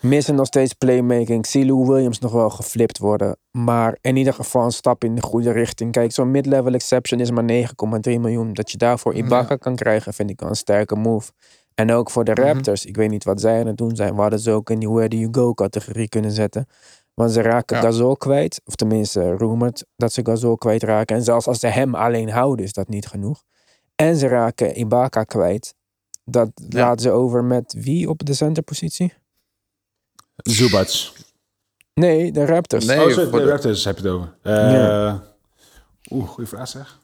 Missen nog steeds playmaking. Ik zie Lou Williams nog wel geflipt worden. Maar in ieder geval een stap in de goede richting. Kijk, zo'n mid-level exception is maar 9,3 miljoen. Dat je daarvoor Ibaka kan krijgen, vind ik wel een sterke move. En ook voor de Raptors. Ik weet niet wat zij aan het doen zijn. We hadden ze ook in die Where Do You Go categorie kunnen zetten. Want ze raken Ja. Gasol kwijt. Of tenminste, rumored dat ze Gasol kwijtraken. En zelfs als ze hem alleen houden, is dat niet genoeg. En ze raken Ibaka kwijt. Dat Ja. laten ze over met wie op de centerpositie? Zubac. Nee, de Raptors. Nee. oh, sorry, voor de de- Raptors heb je het over. Eh, Ja. Oeh, goede vraag zeg.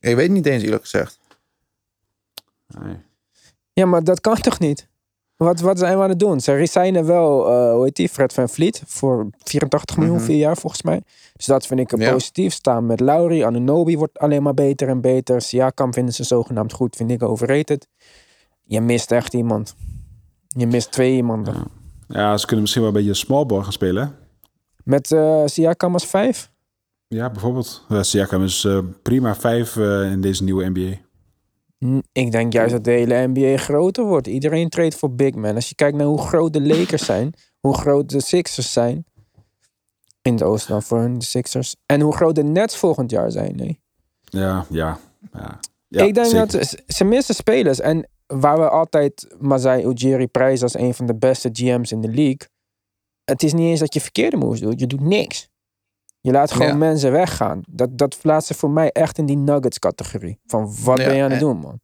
Ik weet niet eens eerlijk gezegd. Nee. Ja, maar dat kan toch niet? Wat, wat zijn we aan het doen? Ze resignen wel, eh, hoe heet die, Fred van Vliet, voor 84 miljoen, Mhm. vier jaar volgens mij. Dus dat vind ik een Ja. positief. Staan met Lauri, Anunobi wordt alleen maar beter en beter. Siakam vinden ze zogenaamd goed, vind ik overrated. Je mist echt iemand. Je mist twee iemanden. Ja. Ja, ze kunnen misschien wel een beetje small ball gaan spelen. Met eh Siakam als vijf? Ja, bijvoorbeeld. Ja, Siakam is eh, prima vijf eh, in deze nieuwe NBA. Hm, Ik denk juist dat de hele NBA groter wordt. Iedereen treedt voor big man. Als je kijkt naar hoe groot de Lakers zijn, hoe groot de Sixers zijn. In de Oosten dan voor hun, de Sixers. En hoe groot de Nets volgend jaar zijn. Nee. Ja, ja. ja. Ja, ik denk zeker. dat ze, ze missen spelers. En waar we altijd Masai Ujiri prijzen als een van de beste GM's in de league. Het is niet eens dat je verkeerde moves doet. Je doet niks. Je laat gewoon Ja. mensen weggaan. Dat, dat plaatst ze voor mij echt in die Nuggets categorie. Van wat Ja, ben je aan het en- doen, man?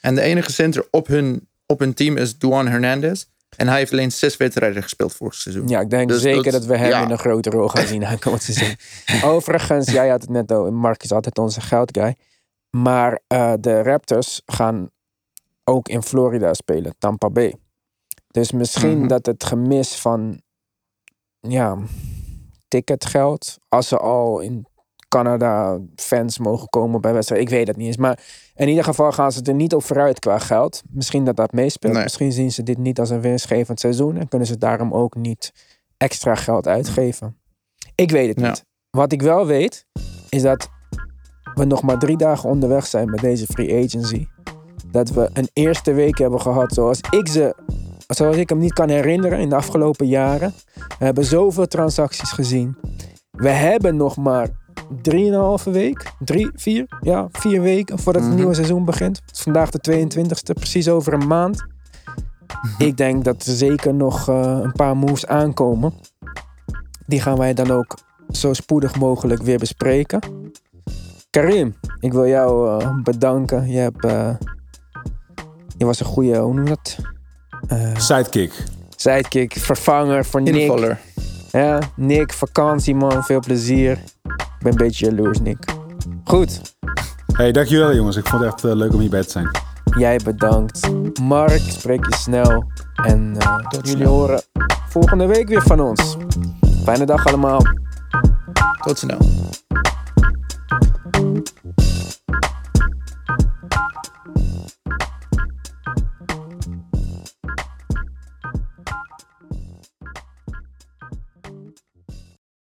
En de enige center op hun, op hun team is Duan Hernandez. En hij heeft alleen zes wedstrijden gespeeld vorig seizoen. Ja, ik denk Dus zeker dat- dat, we hem ja. in een grote rol gaan zien aankomend seizoen. Overigens, jij had het net over. Mark is altijd onze geldguy. Maar eh, de Raptors gaan ook in Florida spelen, Tampa Bay. Dus misschien Mhm. dat het gemis van ja, ticketgeld, als ze al in Canada fans mogen komen bij wedstrijden, ik weet het niet eens. Maar in ieder geval gaan ze er niet op vooruit qua geld. Misschien dat dat meespeelt. Nee. Misschien zien ze dit niet als een winstgevend seizoen en kunnen ze daarom ook niet extra geld uitgeven. Ik weet het Ja. niet. Wat ik wel weet, is dat we nog maar drie dagen onderweg zijn met deze free agency. Dat we een eerste week hebben gehad zoals ik ze, zoals ik hem niet kan herinneren in de afgelopen jaren. We hebben zoveel transacties gezien. We hebben nog maar drieënhalve week, drie, vier, ja, vier weken voordat het Mhm. nieuwe seizoen begint. Het is vandaag de 22e, precies over een maand. Ik denk dat er zeker nog eh, een paar moves aankomen. Die gaan wij dan ook zo spoedig mogelijk weer bespreken. Karim, ik wil jou eh, bedanken. Je, hebt, eh, je was een goede, hoe noem je dat? Eh, Sidekick. sidekick, vervanger voor Nick. Invaller. Ja, Nick, vakantie man, veel plezier. Ik ben een beetje jaloers, Nick. Goed, Hey, dankjewel jongens. Ik vond het echt eh, leuk om hierbij te zijn. jij bedankt. Mark, spreek je snel. En eh, jullie snel. horen volgende week weer van ons. Fijne dag allemaal. Tot snel.